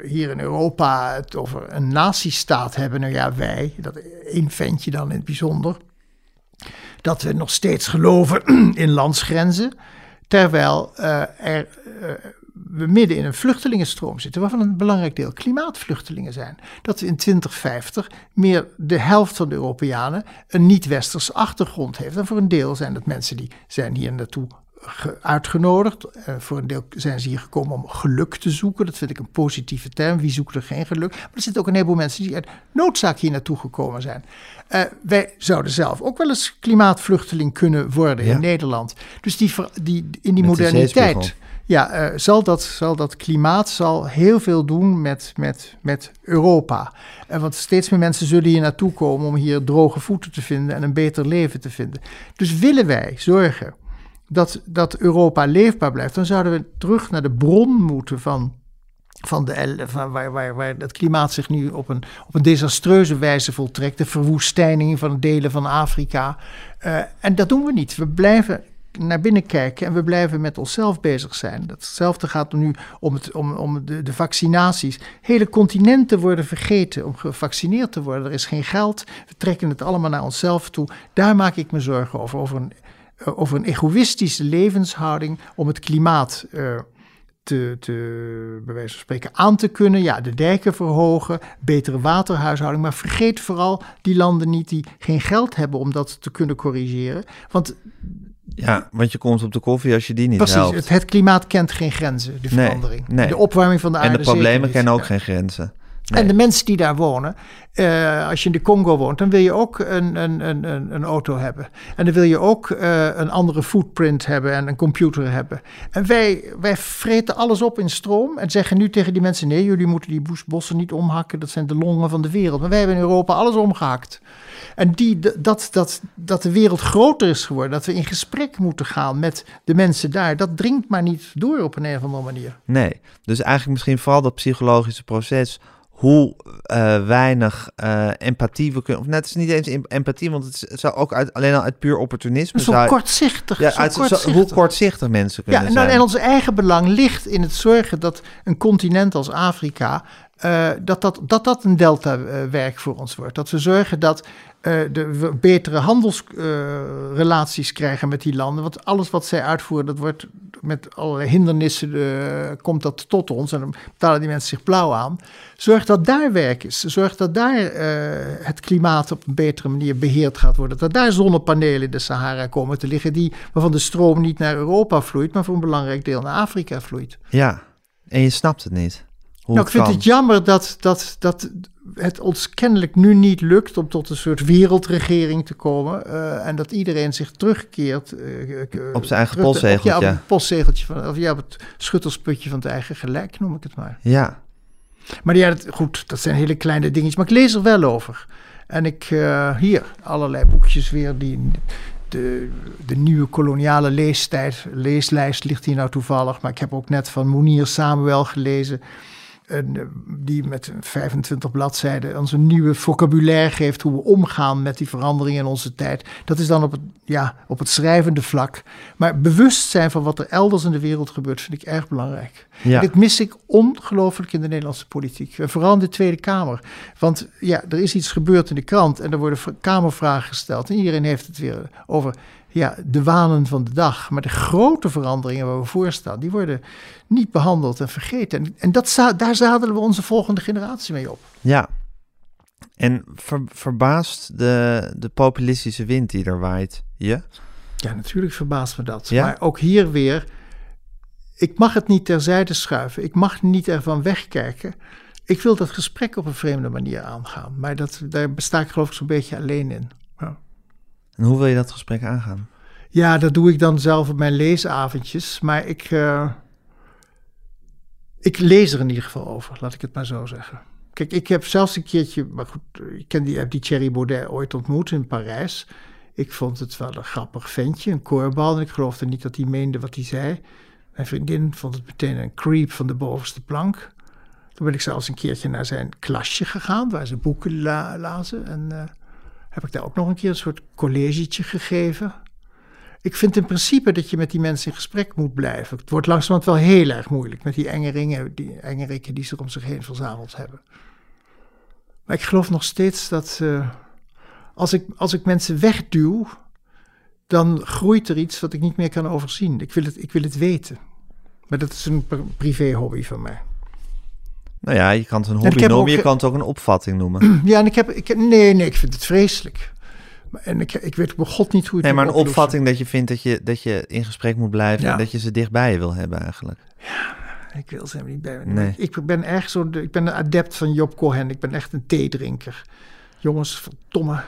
hier in Europa het over een nazistaat hebben. Nou ja, wij, dat één ventje dan in het bijzonder. Dat we nog steeds geloven in landsgrenzen. Terwijl eh, er, eh, we midden in een vluchtelingenstroom zitten, waarvan een belangrijk deel klimaatvluchtelingen zijn. Dat in 2050 meer de helft van de Europeanen een niet-westerse achtergrond heeft. En voor een deel zijn dat mensen die zijn hier naartoe uitgenodigd. En voor een deel zijn ze hier gekomen om geluk te zoeken. Dat vind ik een positieve term. Wie zoekt er geen geluk? Maar er zitten ook een heleboel mensen die uit noodzaak hier naartoe gekomen zijn. Eh, wij zouden zelf ook wel eens klimaatvluchteling kunnen worden Ja. in Nederland. Dus die, die, in die Met moderniteit. Ja, eh, zal, dat, zal dat klimaat zal heel veel doen met, met, met Europa. En want steeds meer mensen zullen hier naartoe komen om hier droge voeten te vinden en een beter leven te vinden. Dus willen wij zorgen dat, dat Europa leefbaar blijft, dan zouden we terug naar de bron moeten van, van, de, van waar, waar, waar het klimaat zich nu op een, op een desastreuze wijze voltrekt. De verwoestijning van delen van Afrika. Eh, en dat doen we niet. We blijven naar binnen kijken en we blijven met onszelf bezig zijn. Datzelfde gaat nu om, het, om, om de, de vaccinaties. Hele continenten worden vergeten om gevaccineerd te worden. Er is geen geld. We trekken het allemaal naar onszelf toe. Daar maak ik me zorgen over. Over een, over een egoïstische levenshouding om het klimaat eh, te, te, bij wijze van spreken aan te kunnen. Ja, de dijken verhogen, betere waterhuishouding. Maar vergeet vooral die landen niet die geen geld hebben om dat te kunnen corrigeren. Want Ja, want je komt op de koffie als je die niet precies, helpt. het, het klimaat kent geen grenzen, de verandering. nee. De opwarming van de aarde en de problemen kennen ook Ja. geen grenzen. En de mensen die daar wonen, eh, als je in de Congo woont, dan wil je ook een, een, een, een, een auto hebben. En dan wil je ook eh, een andere footprint hebben en een computer hebben. En wij, wij vreten alles op in stroom en zeggen nu tegen die mensen: nee, jullie moeten die bos- bossen niet omhakken, dat zijn de longen van de wereld. Maar wij hebben in Europa alles omgehakt. En die, dat, dat, dat de wereld groter is geworden, dat we in gesprek moeten gaan met de mensen daar, dat dringt maar niet door op een, of andere manier. Nee, dus eigenlijk misschien vooral dat psychologische proces. Hoe eh, weinig eh, empathie we kunnen. Of net is niet eens em- empathie, want het, is- het zou ook uit, alleen al uit puur opportunisme. Zo zou- kortzichtig. ja, zo uit, zo- kortzichtig. hoe kortzichtig mensen kunnen Ja, en, dan, zijn. en ons eigen belang ligt in het zorgen dat een continent als Afrika, eh, dat, dat, dat dat een delta-werk voor ons wordt. Dat we zorgen dat de, we betere handelsrelaties krijgen met die landen. Want alles wat zij uitvoeren, dat wordt met allerlei hindernissen, eh, komt dat tot ons. En dan betalen die mensen zich blauw aan. Zorg dat daar werk is. Zorg dat daar eh, het klimaat op een betere manier beheerd gaat worden. Dat daar zonnepanelen in de Sahara komen te liggen, die, waarvan de stroom niet naar Europa vloeit, maar voor een belangrijk deel naar Afrika vloeit. Ja, en je snapt het niet. Nou, ik vind kan. het jammer dat, dat, dat het ons kennelijk nu niet lukt om tot een soort wereldregering te komen. eh, en dat iedereen zich terugkeert. eh, eh, Op zijn eigen postzegeltje. Ja, op het postzegeltje van, of ja, op het schuttersputje van het eigen gelijk, noem ik het maar. Ja, Maar ja, dat, goed, dat zijn hele kleine dingetjes. Maar ik lees er wel over. En ik, hier, allerlei boekjes weer. Die, de, de nieuwe koloniale leestijd, leeslijst ligt hier nou toevallig. Maar ik heb ook net van Mounir Samuel gelezen. En, eh, die met 25 bladzijden ons een nieuwe vocabulaire geeft hoe we omgaan met die veranderingen in onze tijd. Dat is dan op het, ja, op het schrijvende vlak. Maar bewustzijn van wat er elders in de wereld gebeurt, vind ik erg belangrijk. Ja. Dit mis ik ongelooflijk in de Nederlandse politiek. En vooral in de Tweede Kamer. Want ja, er is iets gebeurd in de krant en er worden Kamervragen gesteld. En iedereen heeft het weer over ja, de wanen van de dag. Maar de grote veranderingen waar we voor staan, die worden niet behandeld en vergeten. En, en dat, daar zadelen we onze volgende generatie mee op. ja. En ver- verbaast de, de populistische wind die er waait je? Ja, natuurlijk verbaast me dat. Ja? Maar ook hier weer, ik mag het niet terzijde schuiven. Ik mag niet ervan wegkijken. Ik wil dat gesprek op een vreemde manier aangaan. Maar dat, daar besta ik geloof ik zo'n beetje alleen in. En hoe wil je dat gesprek aangaan? Ja, dat doe ik dan zelf op mijn leesavondjes. Maar ik, eh, ik lees er in ieder geval over, laat ik het maar zo zeggen. Kijk, ik heb zelfs een keertje, maar goed, ik ken die, heb die Thierry Baudet ooit ontmoet in Parijs. Ik vond het wel een grappig ventje, een koorbal. En ik geloofde niet dat hij meende wat hij zei. Mijn vriendin vond het meteen een creep van de bovenste plank. Toen ben ik zelfs een keertje naar zijn klasje gegaan, waar ze boeken la- lazen. En eh, heb ik daar ook nog een keer een soort collegetje gegeven. Ik vind in principe dat je met die mensen in gesprek moet blijven. Het wordt langzamerhand wel heel erg moeilijk met die enge ringen, die enge rikken die ze om zich heen verzameld hebben. Maar ik geloof nog steeds dat eh, als, ik, als ik mensen wegduw, dan groeit er iets wat ik niet meer kan overzien. Ik wil het, ik wil het weten. Maar dat is een pri- privé hobby van mij. Nou ja, je kan het een hobby noemen, ook- je kan het ook een opvatting noemen. Ja, en ik heb, ik, heb- nee, nee, ik vind het vreselijk. En ik, ik weet op god niet hoe het Nee, maar een oplossen. opvatting dat je vindt dat je, dat je in gesprek moet blijven Ja. en dat je ze dichtbij je wil hebben eigenlijk. Ik wil ze helemaal niet bij me. Nee. Ik ben echt zo, ik ben een adept van Job Cohen. Ik ben echt een theedrinker. Jongens, verdomme.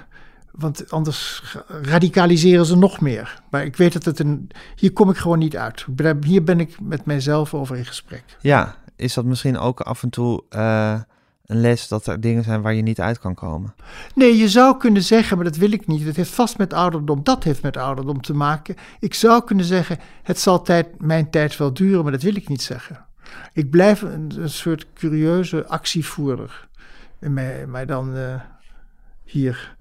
Want anders radicaliseren ze nog meer. Maar ik weet dat het een. Hier kom ik gewoon niet uit. Hier ben ik met mijzelf over in gesprek. Ja, is dat misschien ook af en toe eh, een les dat er dingen zijn waar je niet uit kan komen? Nee, je zou kunnen zeggen, maar dat wil ik niet. Het heeft vast met ouderdom. Dat heeft met ouderdom te maken. Ik zou kunnen zeggen, het zal tijd, mijn tijd wel duren, maar dat wil ik niet zeggen. Ik blijf een, soort curieuze actievoerder. Mij, mij dan eh, hier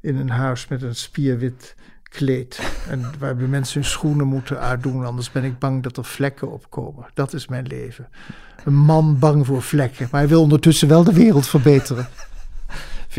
in een huis met een spierwit kleed. En waar de mensen hun schoenen moeten uitdoen, anders ben ik bang dat er vlekken opkomen. Dat is mijn leven. Een man bang voor vlekken, maar hij wil ondertussen wel de wereld verbeteren.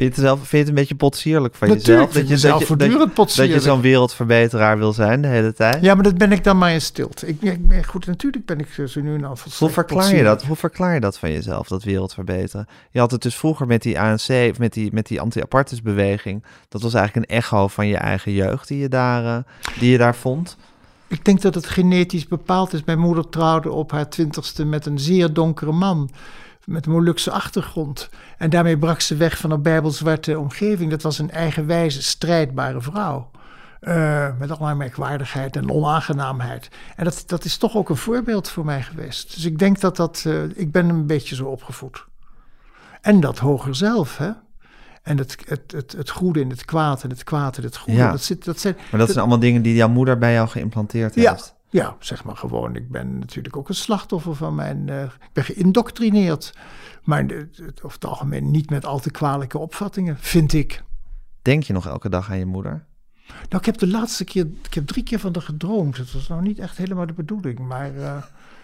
Je het, zelf, vind je het een beetje potsierlijk van Natuurlijk jezelf? vind mezelf dat je, voortdurend dat je zo'n wereldverbeteraar wil zijn de hele tijd? Ja, maar dat ben ik dan maar in stilte. Ik, ik ben goed, natuurlijk ben ik zo nu en dan Hoe verklaar je dat? Hoe verklaar je dat van jezelf, dat wereldverbeteren? Je had het dus vroeger met die ANC, of met die, met die anti-apartheidbeweging. Dat was eigenlijk een echo van je eigen jeugd die je daar, eh, die je daar vond. Ik denk dat het genetisch bepaald is. Mijn moeder trouwde op haar twintigste met een zeer donkere man. Met een Molukse achtergrond. En daarmee brak ze weg van een bijbelzwarte omgeving. Dat was een eigenwijze, strijdbare vrouw. Eh, met allerlei merkwaardigheid en onaangenaamheid. En dat, dat is toch ook een voorbeeld voor mij geweest. Dus ik denk dat dat... eh, ik ben een beetje zo opgevoed. En dat hoger zelf, hè. En het, het, het, het goede in het kwaad en het kwaad in het goede. Ja. Dat, zit, dat zijn, Maar dat zijn allemaal dingen die jouw moeder bij jou geïmplanteerd Ja, heeft. Ja, zeg maar gewoon. Ik ben natuurlijk ook een slachtoffer van mijn. eh, ik ben geïndoctrineerd. Maar de- over het algemeen niet met al te kwalijke opvattingen, vind ik. Denk je nog elke dag aan je moeder? Nou, ik heb de laatste keer. Ik heb drie keer van haar gedroomd. Dat was nou niet echt helemaal de bedoeling. Maar. eh,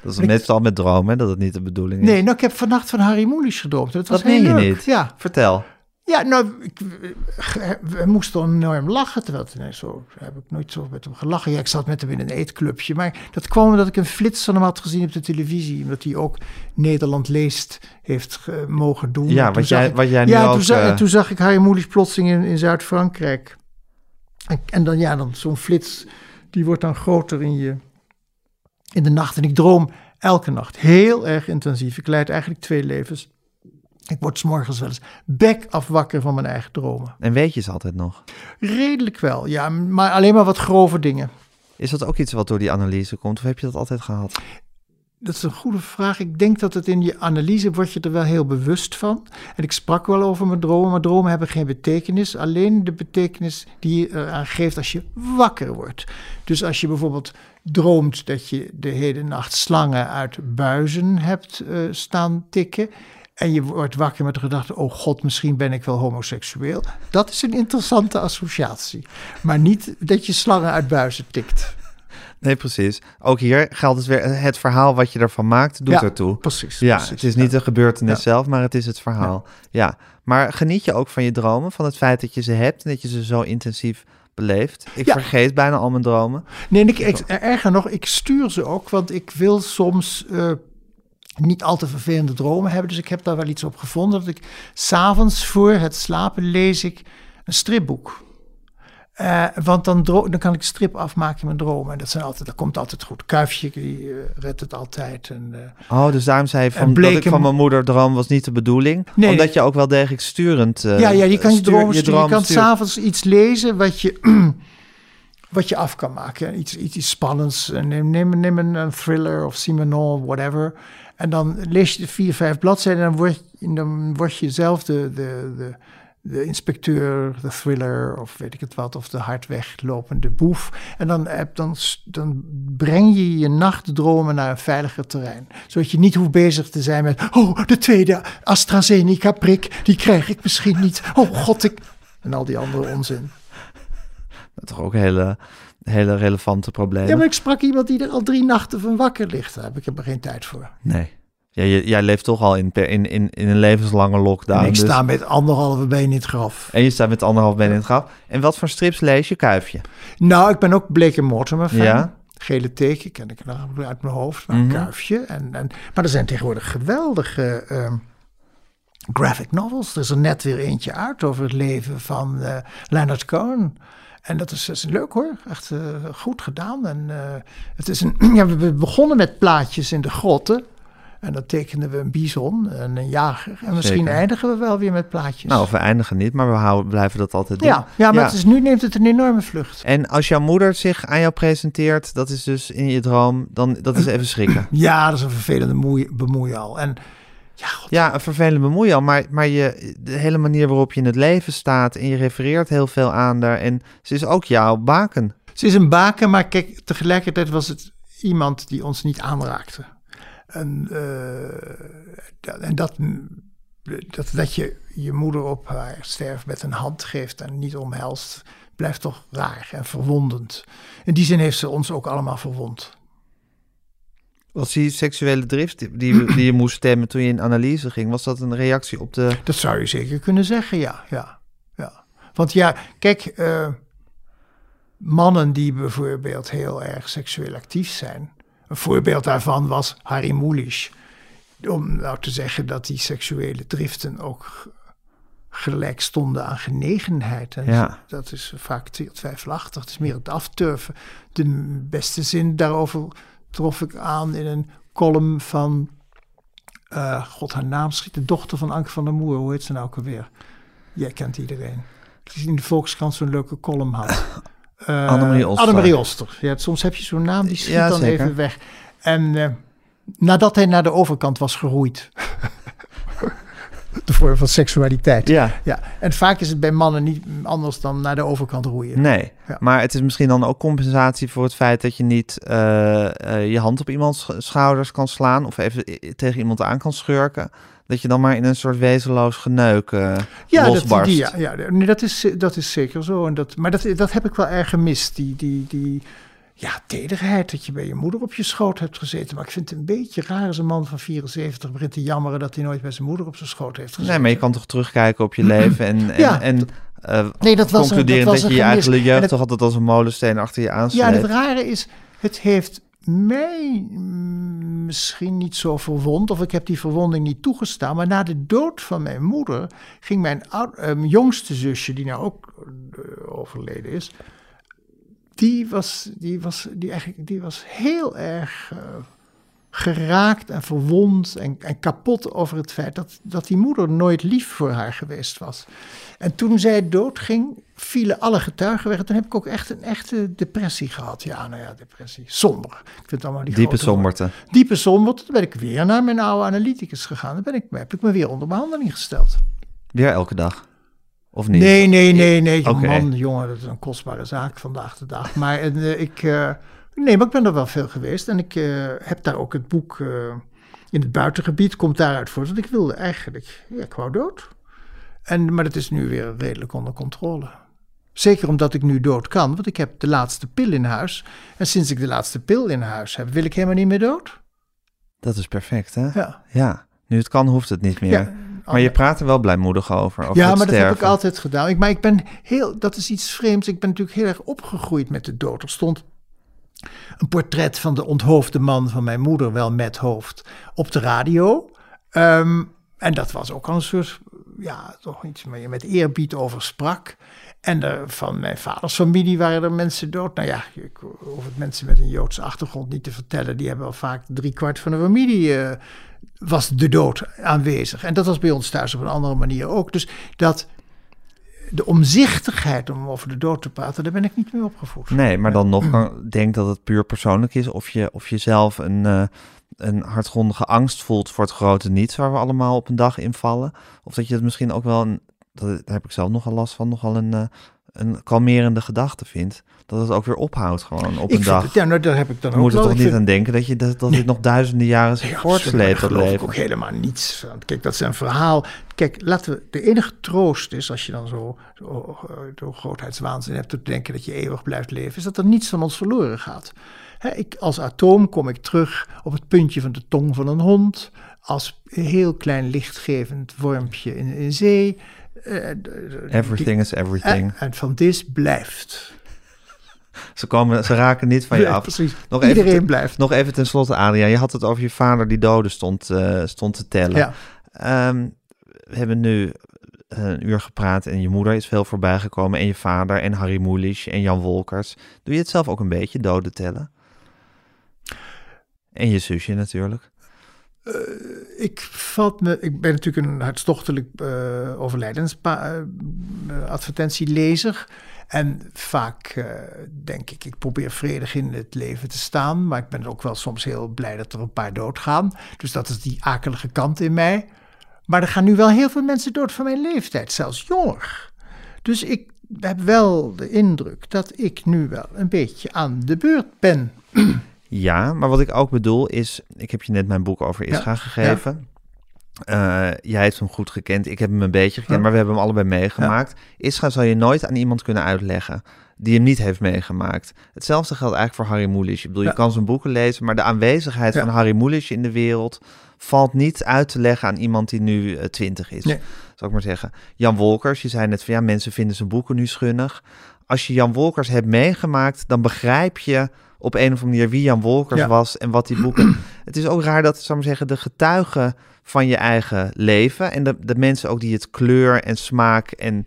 Dat is Ik- meestal met dromen, dat het niet de bedoeling is. nee, nou, ik heb vannacht van Harry Mulisch gedroomd. Dat was dat meen heel je niet. Ja, Vertel. Ja nou, ik, we- moesten enorm lachen. Terwijl, nee, zo heb ik nooit zo met hem gelachen. Ja, ik zat met hem in een eetclubje. Maar dat kwam omdat ik een flits van hem had gezien op de televisie. Omdat hij ook Nederland leest heeft ge- mogen doen. Ja, wat jij, ik- wat jij nu ja, ook... toen, zag, eh, en toen zag ik Harry Mulisch plotseling in, in Zuid-Frankrijk. En, en dan, ja, dan zo'n flits, die wordt dan groter in je in de nacht. En ik droom elke nacht heel erg intensief. Ik leid eigenlijk twee levens. Ik word 's morgens wel eens bek af wakker van mijn eigen dromen. En weet je ze altijd nog? Redelijk wel, ja, maar alleen maar wat grove dingen. Is dat ook iets wat door die analyse komt? Of heb je dat altijd gehad? Dat is een goede vraag. Ik denk dat het in je analyse word je er wel heel bewust van. En ik sprak wel over mijn dromen, maar dromen hebben geen betekenis. Alleen de betekenis die je eraan geeft als je wakker wordt. Dus als je bijvoorbeeld droomt dat je de hele nacht slangen uit buizen hebt eh, staan tikken. En je wordt wakker met de gedachte: oh god, misschien ben ik wel homoseksueel. Dat is een interessante associatie. Maar niet dat je slangen uit buizen tikt. Nee, precies. Ook hier geldt het weer, het verhaal wat je ervan maakt, doet Ja, ertoe. Precies. Ja, precies. het is niet de gebeurtenis Ja. zelf, maar het is het verhaal. Ja. maar geniet je ook van je dromen, van het feit dat je ze hebt en dat je ze zo intensief beleeft? Ik Ja. vergeet bijna al mijn dromen. Nee, en ik, ik, erger nog, ik stuur ze ook, want ik wil soms eh, niet al te vervelende dromen hebben. Dus ik heb daar wel iets op gevonden. Dat ik s'avonds voor het slapen lees ik een stripboek. Eh, want dan, dan kan ik strip afmaken in mijn dromen. En dat, zijn altijd, dat komt altijd goed. Kuifje, die eh, redt het altijd. En, eh, Oh, dus daarom zei je van, dat ik van mijn moeder droom was niet de bedoeling. Nee. Omdat je ook wel degelijk sturend... ja, ja, je kan je dromen sturen. Je kan stuurt. s'avonds iets lezen wat je, wat je af kan maken. Iets, iets, iets spannends. En Neem, neem, neem een, een thriller of Simenon, whatever. En dan lees je de vier, vijf bladzijden en dan word, dan je zelf de, de, de, inspecteur, de thriller of weet ik het wat, of de hard weglopende boef. En dan, dan, dan breng je je nachtdromen naar een veiliger terrein. Zodat je niet hoeft bezig te zijn met, oh, de tweede AstraZeneca-prik, die krijg ik misschien niet. Oh god, ik... En al die andere onzin. Toch ook hele, hele relevante problemen. Ja, maar ik sprak iemand die er al drie nachten van wakker ligt. Daar heb ik er geen tijd voor. Nee. Ja, jij leeft toch al in, in, in, in een levenslange lockdown. en ik dus- sta met anderhalve been in het graf. En je staat met anderhalf been in het graf. En wat voor strips lees je, Kuifje? Nou, ik ben ook Blake Mortimer fan. Ja. Gele teken ken ik nog uit mijn hoofd, maar Mhm. kuifje. En, en, maar er zijn tegenwoordig geweldige ehm, graphic novels. Er is er net weer eentje uit over het leven van eh, Leonard Cohen. En dat is, dat is leuk hoor, echt eh, goed gedaan. En eh, het is een, ja, we- begonnen met plaatjes in de grotten. En dan tekenden we een bison en een jager. En misschien Zeker. eindigen we wel weer met plaatjes. Nou, of we eindigen niet, maar we houden, blijven dat altijd doen. ja, ja, maar Het is, nu neemt het een enorme vlucht. En als jouw moeder zich aan jou presenteert, dat is dus in je droom, dan dat is even schrikken. Ja, dat is een vervelende moei, bemoeial. En ja, god, Ja, een vervelende bemoeial, maar, maar je, de hele manier waarop je in het leven staat en je refereert heel veel aan daar. En ze is ook jouw baken. Ze is een baken, maar kijk, tegelijkertijd was het iemand die ons niet aanraakte. En, eh, dat- en dat, dat, dat je je moeder op haar sterfbed een hand geeft en niet omhelst, blijft toch raar en verwondend. In die zin heeft ze ons ook allemaal verwond. Was die seksuele drift die, die, je moest stemmen toen je in analyse ging, was dat een reactie op de... Dat zou je zeker kunnen zeggen, ja. ja, ja. Want ja, kijk, eh, mannen die bijvoorbeeld heel erg seksueel actief zijn. Een voorbeeld daarvan was Harry Mulisch. Om nou te zeggen dat die seksuele driften ook gelijk stonden aan genegenheid. En Ja. Dat is vaak twijfelachtig. Het is meer het afturven. De beste zin daarover trof ik aan in een column van... eh, God, haar naam schiet. De dochter van Anke van der Moer. Hoe heet ze nou ook alweer? Jij kent iedereen. Die in de Volkskrant zo'n leuke column had. Eh, Annemarie Oster. Annemarie Oster. Ja, soms heb je zo'n naam, die schiet Ja, dan zeker. even weg. En eh, nadat hij naar de overkant was geroeid. de vorm van seksualiteit. Ja. Ja, en vaak is het bij mannen niet anders dan naar de overkant roeien. Nee, Ja. maar het is misschien dan ook compensatie voor het feit dat je niet eh, eh, je hand op iemands sch- schouders kan slaan of even i- tegen iemand aan kan schurken. Dat je dan maar in een soort wezenloos geneuk eh Ja, dat, losbarst. die, ja, ja nee, dat, is, dat is zeker zo. En dat, maar dat, dat heb ik wel erg gemist. Die, die, die ja, tederheid dat je bij je moeder op je schoot hebt gezeten. Maar ik vind het een beetje raar als een man van 74 begint te jammeren dat hij nooit bij zijn moeder op zijn schoot heeft gezeten. Nee, maar je kan toch terugkijken op je leven en, en, Ja, en eh, Nee, dat was een- concluderen dat dat, was je je gemis. eigen jeugd toch altijd als een molensteen achter je Ja, aansleept. en het rare is, het heeft mij misschien niet zo verwond, of ik heb die verwonding niet toegestaan, maar na de dood van mijn moeder ging mijn eh, jongste zusje, die nou ook eh, overleden is, die was, die was, die eigenlijk, die was heel erg eh, geraakt en verwond en, en kapot over het feit dat, dat die moeder nooit lief voor haar geweest was. En toen zij doodging, vielen alle getuigen weg. En toen heb ik ook echt een echte depressie gehad. Ja, nou ja, depressie. Somber. Ik vind allemaal die Diepe woorden. somberte. Diepe somberte. Toen ben ik weer naar mijn oude analyticus gegaan. Dan ben ik, heb ik me weer onder behandeling gesteld. Weer elke dag. Of niet? Nee, nee, nee, nee. Oké. Man, jongen, dat is een kostbare zaak vandaag de dag. Maar eh, ik, eh, nee, maar ik ben er wel veel geweest. En ik eh, heb daar ook het boek in het buitengebied, komt daaruit voort. Want ik wilde eigenlijk, ja, ik wou dood. En, maar dat is nu weer redelijk onder controle. Zeker omdat ik nu dood kan, want ik heb de laatste pil in huis. En sinds ik de laatste pil in huis heb, wil ik helemaal niet meer dood. Dat is perfect, hè? Ja. Ja. Nu het kan, hoeft het niet meer. Ja, maar je praat er wel blijmoedig over. over ja, maar dat heb ik altijd gedaan. Ik, maar ik ben heel, dat is iets vreemds. Ik ben natuurlijk heel erg opgegroeid met de dood. Er stond een portret van de onthoofde man van mijn moeder, wel met hoofd, op de radio. Ehm, en dat was ook al een soort, ja, toch iets waar je met eerbied over sprak. En van mijn vaders familie waren er mensen dood. Nou ja, ik hoef het mensen met een Joodse achtergrond niet te vertellen. Die hebben al vaak drie kwart van de familie eh, was de dood aanwezig. En dat was bij ons thuis op een andere manier ook. Dus dat de omzichtigheid om over de dood te praten, daar ben ik niet mee opgevoed. Nee, maar dan nog kan, denk dat het puur persoonlijk is. Of je, of je zelf een, eh, een hartgrondige angst voelt voor het grote niets waar we allemaal op een dag in vallen. Of dat je het misschien ook wel, een, dat, daar heb ik zelf nogal last van, nogal een, eh, een kalmerende gedachte vindt. Dat het ook weer ophoudt gewoon op ik een dag. het, ja, nou, daar heb ik dan ook moet er toch niet vind- aan denken dat, je, dat, dat dit nog duizenden jaren zich Ja, voortsleept, dat geloof ik ook helemaal niets van. Kijk, dat is een verhaal. Kijk, laten we, de enige troost is, als je dan zo, zo, eh, zo grootheidswaanzin hebt, te denken dat je eeuwig blijft leven, is dat er niets van ons verloren gaat. Ik, als atoom kom ik terug op het puntje van de tong van een hond, als heel klein lichtgevend wormpje in, in zee. Eh, d- Everything is everything. En, en van dit blijft. Ze, komen, ze raken niet van je af. precies. Nog Iedereen even, te- blijft. Nog even tenslotte, Adriaan. Je had het over je vader die doden stond, eh, stond te tellen. Ja. Ehm, we hebben nu eh, een uur gepraat en je moeder is veel voorbij gekomen. En je vader en Harry Mulisch en Jan Wolkers. Doe je het zelf ook een beetje, doden tellen? En je zusje natuurlijk. Ik vat me, ik ben natuurlijk een hartstochtelijk uh, overlijdensadvertentielezer. en vaak uh, denk ik, ik probeer vredig in het leven te staan. Maar ik ben ook wel soms heel blij dat er een paar doodgaan. Dus dat is die akelige kant in mij. Maar er gaan nu wel heel veel mensen dood van mijn leeftijd, zelfs jonger. Dus ik heb wel de indruk dat ik nu wel een beetje aan de beurt ben. Ja, maar wat ik ook bedoel is, ik heb je net mijn boek over Isra ja, gegeven. Ja. Uh, jij hebt hem goed gekend, ik heb hem een beetje gekend, ja. maar we hebben hem allebei meegemaakt. Isra zal je nooit aan iemand kunnen uitleggen. die hem niet heeft meegemaakt. Hetzelfde geldt eigenlijk voor Harry Mulisch. Ik bedoel, je kan zijn boeken lezen, maar de aanwezigheid van Harry Mulisch in de wereld valt niet uit te leggen aan iemand die nu eh, twintig is. Nee. Zal ik maar zeggen. Jan Wolkers, je zei net van ja, mensen vinden zijn boeken nu schunnig. Als je Jan Wolkers hebt meegemaakt, dan begrijp je op een of andere manier wie Jan Wolkers Ja. was en wat die boeken. Het is ook raar dat, ik maar zeggen, de getuigen van je eigen leven en de, de mensen ook die het kleur en smaak en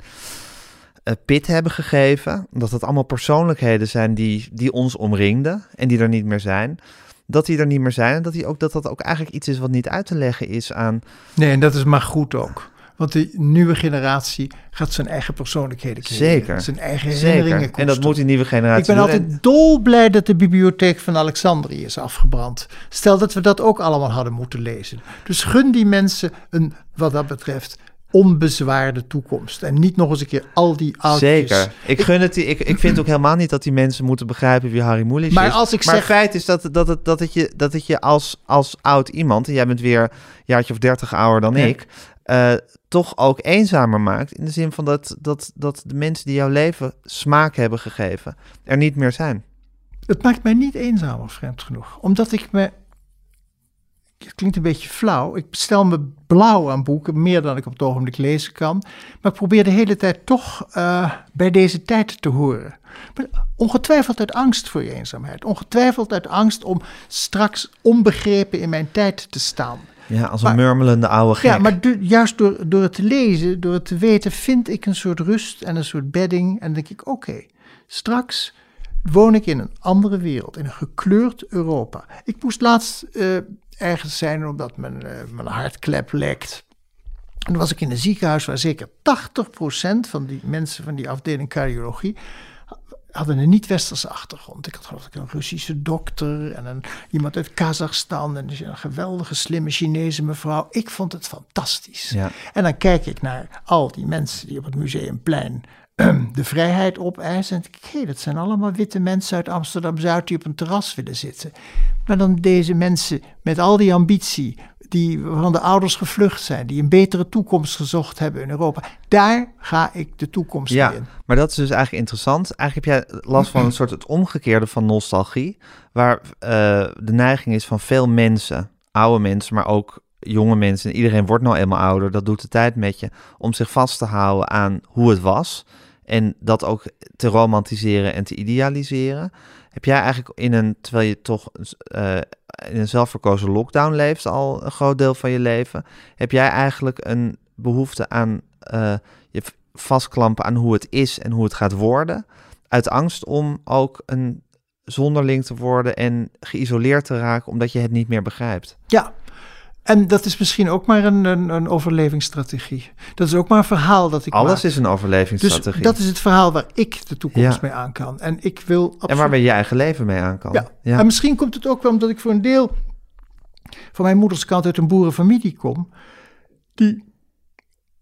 eh, pit hebben gegeven, dat het allemaal persoonlijkheden zijn die, die ons omringden en die er niet meer zijn. Dat die er niet meer zijn en dat, die ook, dat dat ook eigenlijk iets is wat niet uit te leggen is aan. Nee, en dat is maar goed ook. Want de nieuwe generatie gaat zijn eigen persoonlijkheden creëren. Zeker. Zijn eigen herinneringen Zeker. En dat moet die nieuwe generatie Ik ben doen. altijd En- dolblij dat de bibliotheek van Alexandrië is afgebrand. Stel dat we dat ook allemaal hadden moeten lezen. Dus gun die mensen een, wat dat betreft, onbezwaarde toekomst. En niet nog eens een keer al die oudjes. Zeker. Ik, gun het, die- ik, ik vind ook helemaal niet dat die mensen moeten begrijpen wie Harry Mulisch Maar is. als ik maar zeg- het feit is dat, dat, het, dat, het je, dat het je als, als oud iemand, en jij bent weer een jaartje of dertig ouder dan Ja. ik, eh, toch ook eenzamer maakt. In de zin van dat, dat, dat de mensen die jouw leven smaak hebben gegeven, er niet meer zijn. Het maakt mij niet eenzamer, vreemd genoeg. Omdat ik me. Het klinkt een beetje flauw. Ik bestel me blauw aan boeken, meer dan ik op het ogenblik lezen kan. Maar ik probeer de hele tijd toch eh, bij deze tijd te horen. Maar ongetwijfeld uit angst voor je eenzaamheid. Ongetwijfeld uit angst om straks onbegrepen in mijn tijd te staan. Ja, als een Maar- murmelende oude gek. Ja, maar juist door, door het te lezen, door het te weten, vind ik een soort rust en een soort bedding. En dan denk ik, oké, straks woon ik in een andere wereld, in een gekleurd Europa. Ik moest laatst eh, ergens zijn omdat mijn, eh, mijn hartklep lekt. En dan was ik in een ziekenhuis waar zeker 80% van die mensen van die afdeling cardiologie hadden een niet-westerse achtergrond. Ik had geloof ik een Russische dokter en een, iemand uit Kazachstan en een geweldige slimme Chinese mevrouw. Ik vond het fantastisch. Ja. En dan kijk ik naar al die mensen die op het Museumplein de vrijheid opeisen. En denk ik, hé, dat zijn allemaal witte mensen uit Amsterdam-Zuid die op een terras willen zitten. Maar dan deze mensen met al die ambitie, die van de ouders gevlucht zijn, die een betere toekomst gezocht hebben in Europa. Daar ga ik de toekomst Ja, in. maar dat is dus eigenlijk interessant. Eigenlijk heb jij last van een soort het omgekeerde van nostalgie, waar eh, de neiging is van veel mensen, oude mensen, maar ook jonge mensen, en iedereen wordt nou eenmaal ouder, dat doet de tijd met je, om zich vast te houden aan hoe het was en dat ook te romantiseren en te idealiseren. Heb jij eigenlijk in een, terwijl je toch eh, in een zelfverkozen lockdown leeft al een groot deel van je leven, heb jij eigenlijk een behoefte aan eh, je vastklampen aan hoe het is en hoe het gaat worden, uit angst om ook een zonderling te worden en geïsoleerd te raken omdat je het niet meer begrijpt. Ja, en dat is misschien ook maar een, een, een overlevingsstrategie. Dat is ook maar een verhaal dat ik Alles maak. is een Dus overlevingsstrategie. dat is het verhaal waar ik de toekomst Ja. mee aan kan. En ik wil absoluut... En waar je je eigen leven mee aan kan. Ja. ja. En misschien komt het ook wel omdat ik voor een deel van mijn moeders kant uit een boerenfamilie kom, die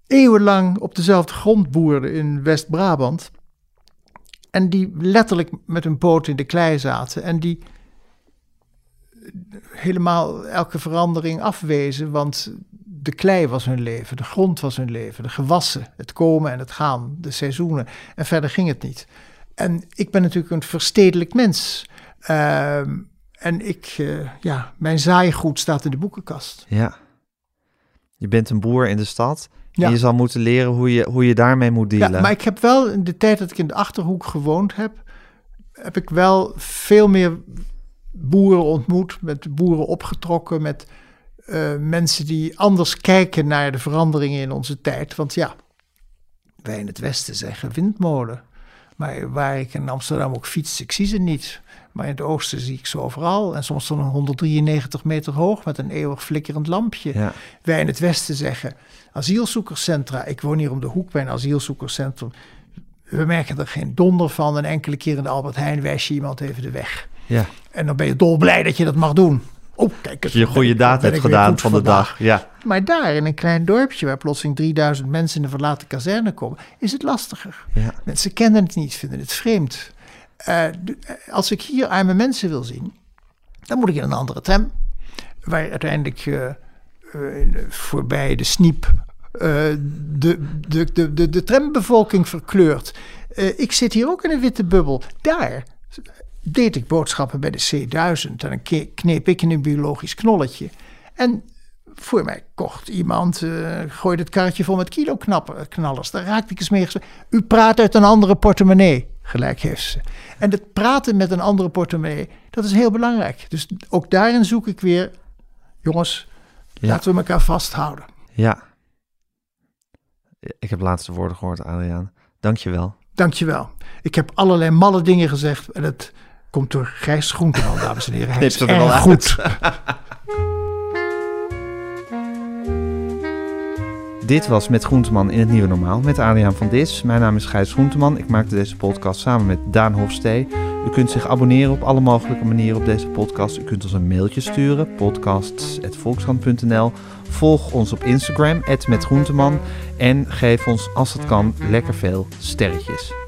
eeuwenlang op dezelfde grond boerden in West-Brabant. En die letterlijk met een poot in de klei zaten. En die helemaal elke verandering afwezen, want de klei was hun leven, de grond was hun leven, de gewassen, het komen en het gaan, de seizoenen. En verder ging het niet. En ik ben natuurlijk een verstedelijk mens. Ehm, en ik, eh, ja, mijn zaaigoed staat in de boekenkast. Ja. Je bent een boer in de stad Ja. en je zal moeten leren hoe je, hoe je daarmee moet dealen. Ja, maar ik heb wel in de tijd dat ik in de achterhoek gewoond heb, heb ik wel veel meer boeren ontmoet, met boeren opgetrokken, met eh, mensen die anders kijken naar de veranderingen in onze tijd. Want ja, wij in het Westen zeggen windmolen. Maar waar ik in Amsterdam ook fiets, ik zie ze niet. Maar in het oosten zie ik ze overal. En soms dan 193 meter hoog met een eeuwig flikkerend lampje. Ja. Wij in het Westen zeggen asielzoekerscentra. Ik woon hier om de hoek bij een asielzoekerscentrum. We merken er geen donder van. Een enkele keer in de Albert Heijn wijs je iemand even de weg. Ja. En dan ben je dolblij dat je dat mag doen. Oh, kijk eens. Je goede daad hebt gedaan van de vandaag. dag. Ja. Maar daar in een klein dorpje waar plotseling 3000 mensen in een verlaten kazerne komen, is het lastiger. Ja. Mensen kennen het niet, vinden het vreemd. Eh, de- eh, als ik hier arme mensen wil zien, dan moet ik in een andere tram. Waar uiteindelijk eh, voorbij de sniep de, de, de, de, de trambevolking verkleurt. Ik zit hier ook in een witte bubbel. Daar deed ik boodschappen bij de C1000 en dan kneep ik in een biologisch knolletje. En voor mij kocht iemand, eh, gooide het karretje vol met kilo knappen- knallers. Daar raakte ik eens mee. gespe- U praat uit een andere portemonnee. Gelijk heeft ze. En het praten met een andere portemonnee, dat is heel belangrijk. Dus ook daarin zoek ik weer, jongens, Ja. laten we elkaar vasthouden. Ja. Ik heb laatste woorden gehoord, Adriaan. Dank je wel. Dankjewel. Ik heb allerlei malle dingen gezegd en het komt door Gijs Groenteman, dames en heren. Hij is er wel goed. Dit was Met Groenteman in het Nieuwe Normaal met Adriaan van Dis. Mijn naam is Gijs Groenteman. Ik maakte deze podcast samen met Daan Hofstee. U kunt zich abonneren op alle mogelijke manieren op deze podcast. U kunt ons een mailtje sturen, podcasts.volkskrant.nl. Volg ons op Instagram, @metgroenteman. En geef ons, als het kan, lekker veel sterretjes.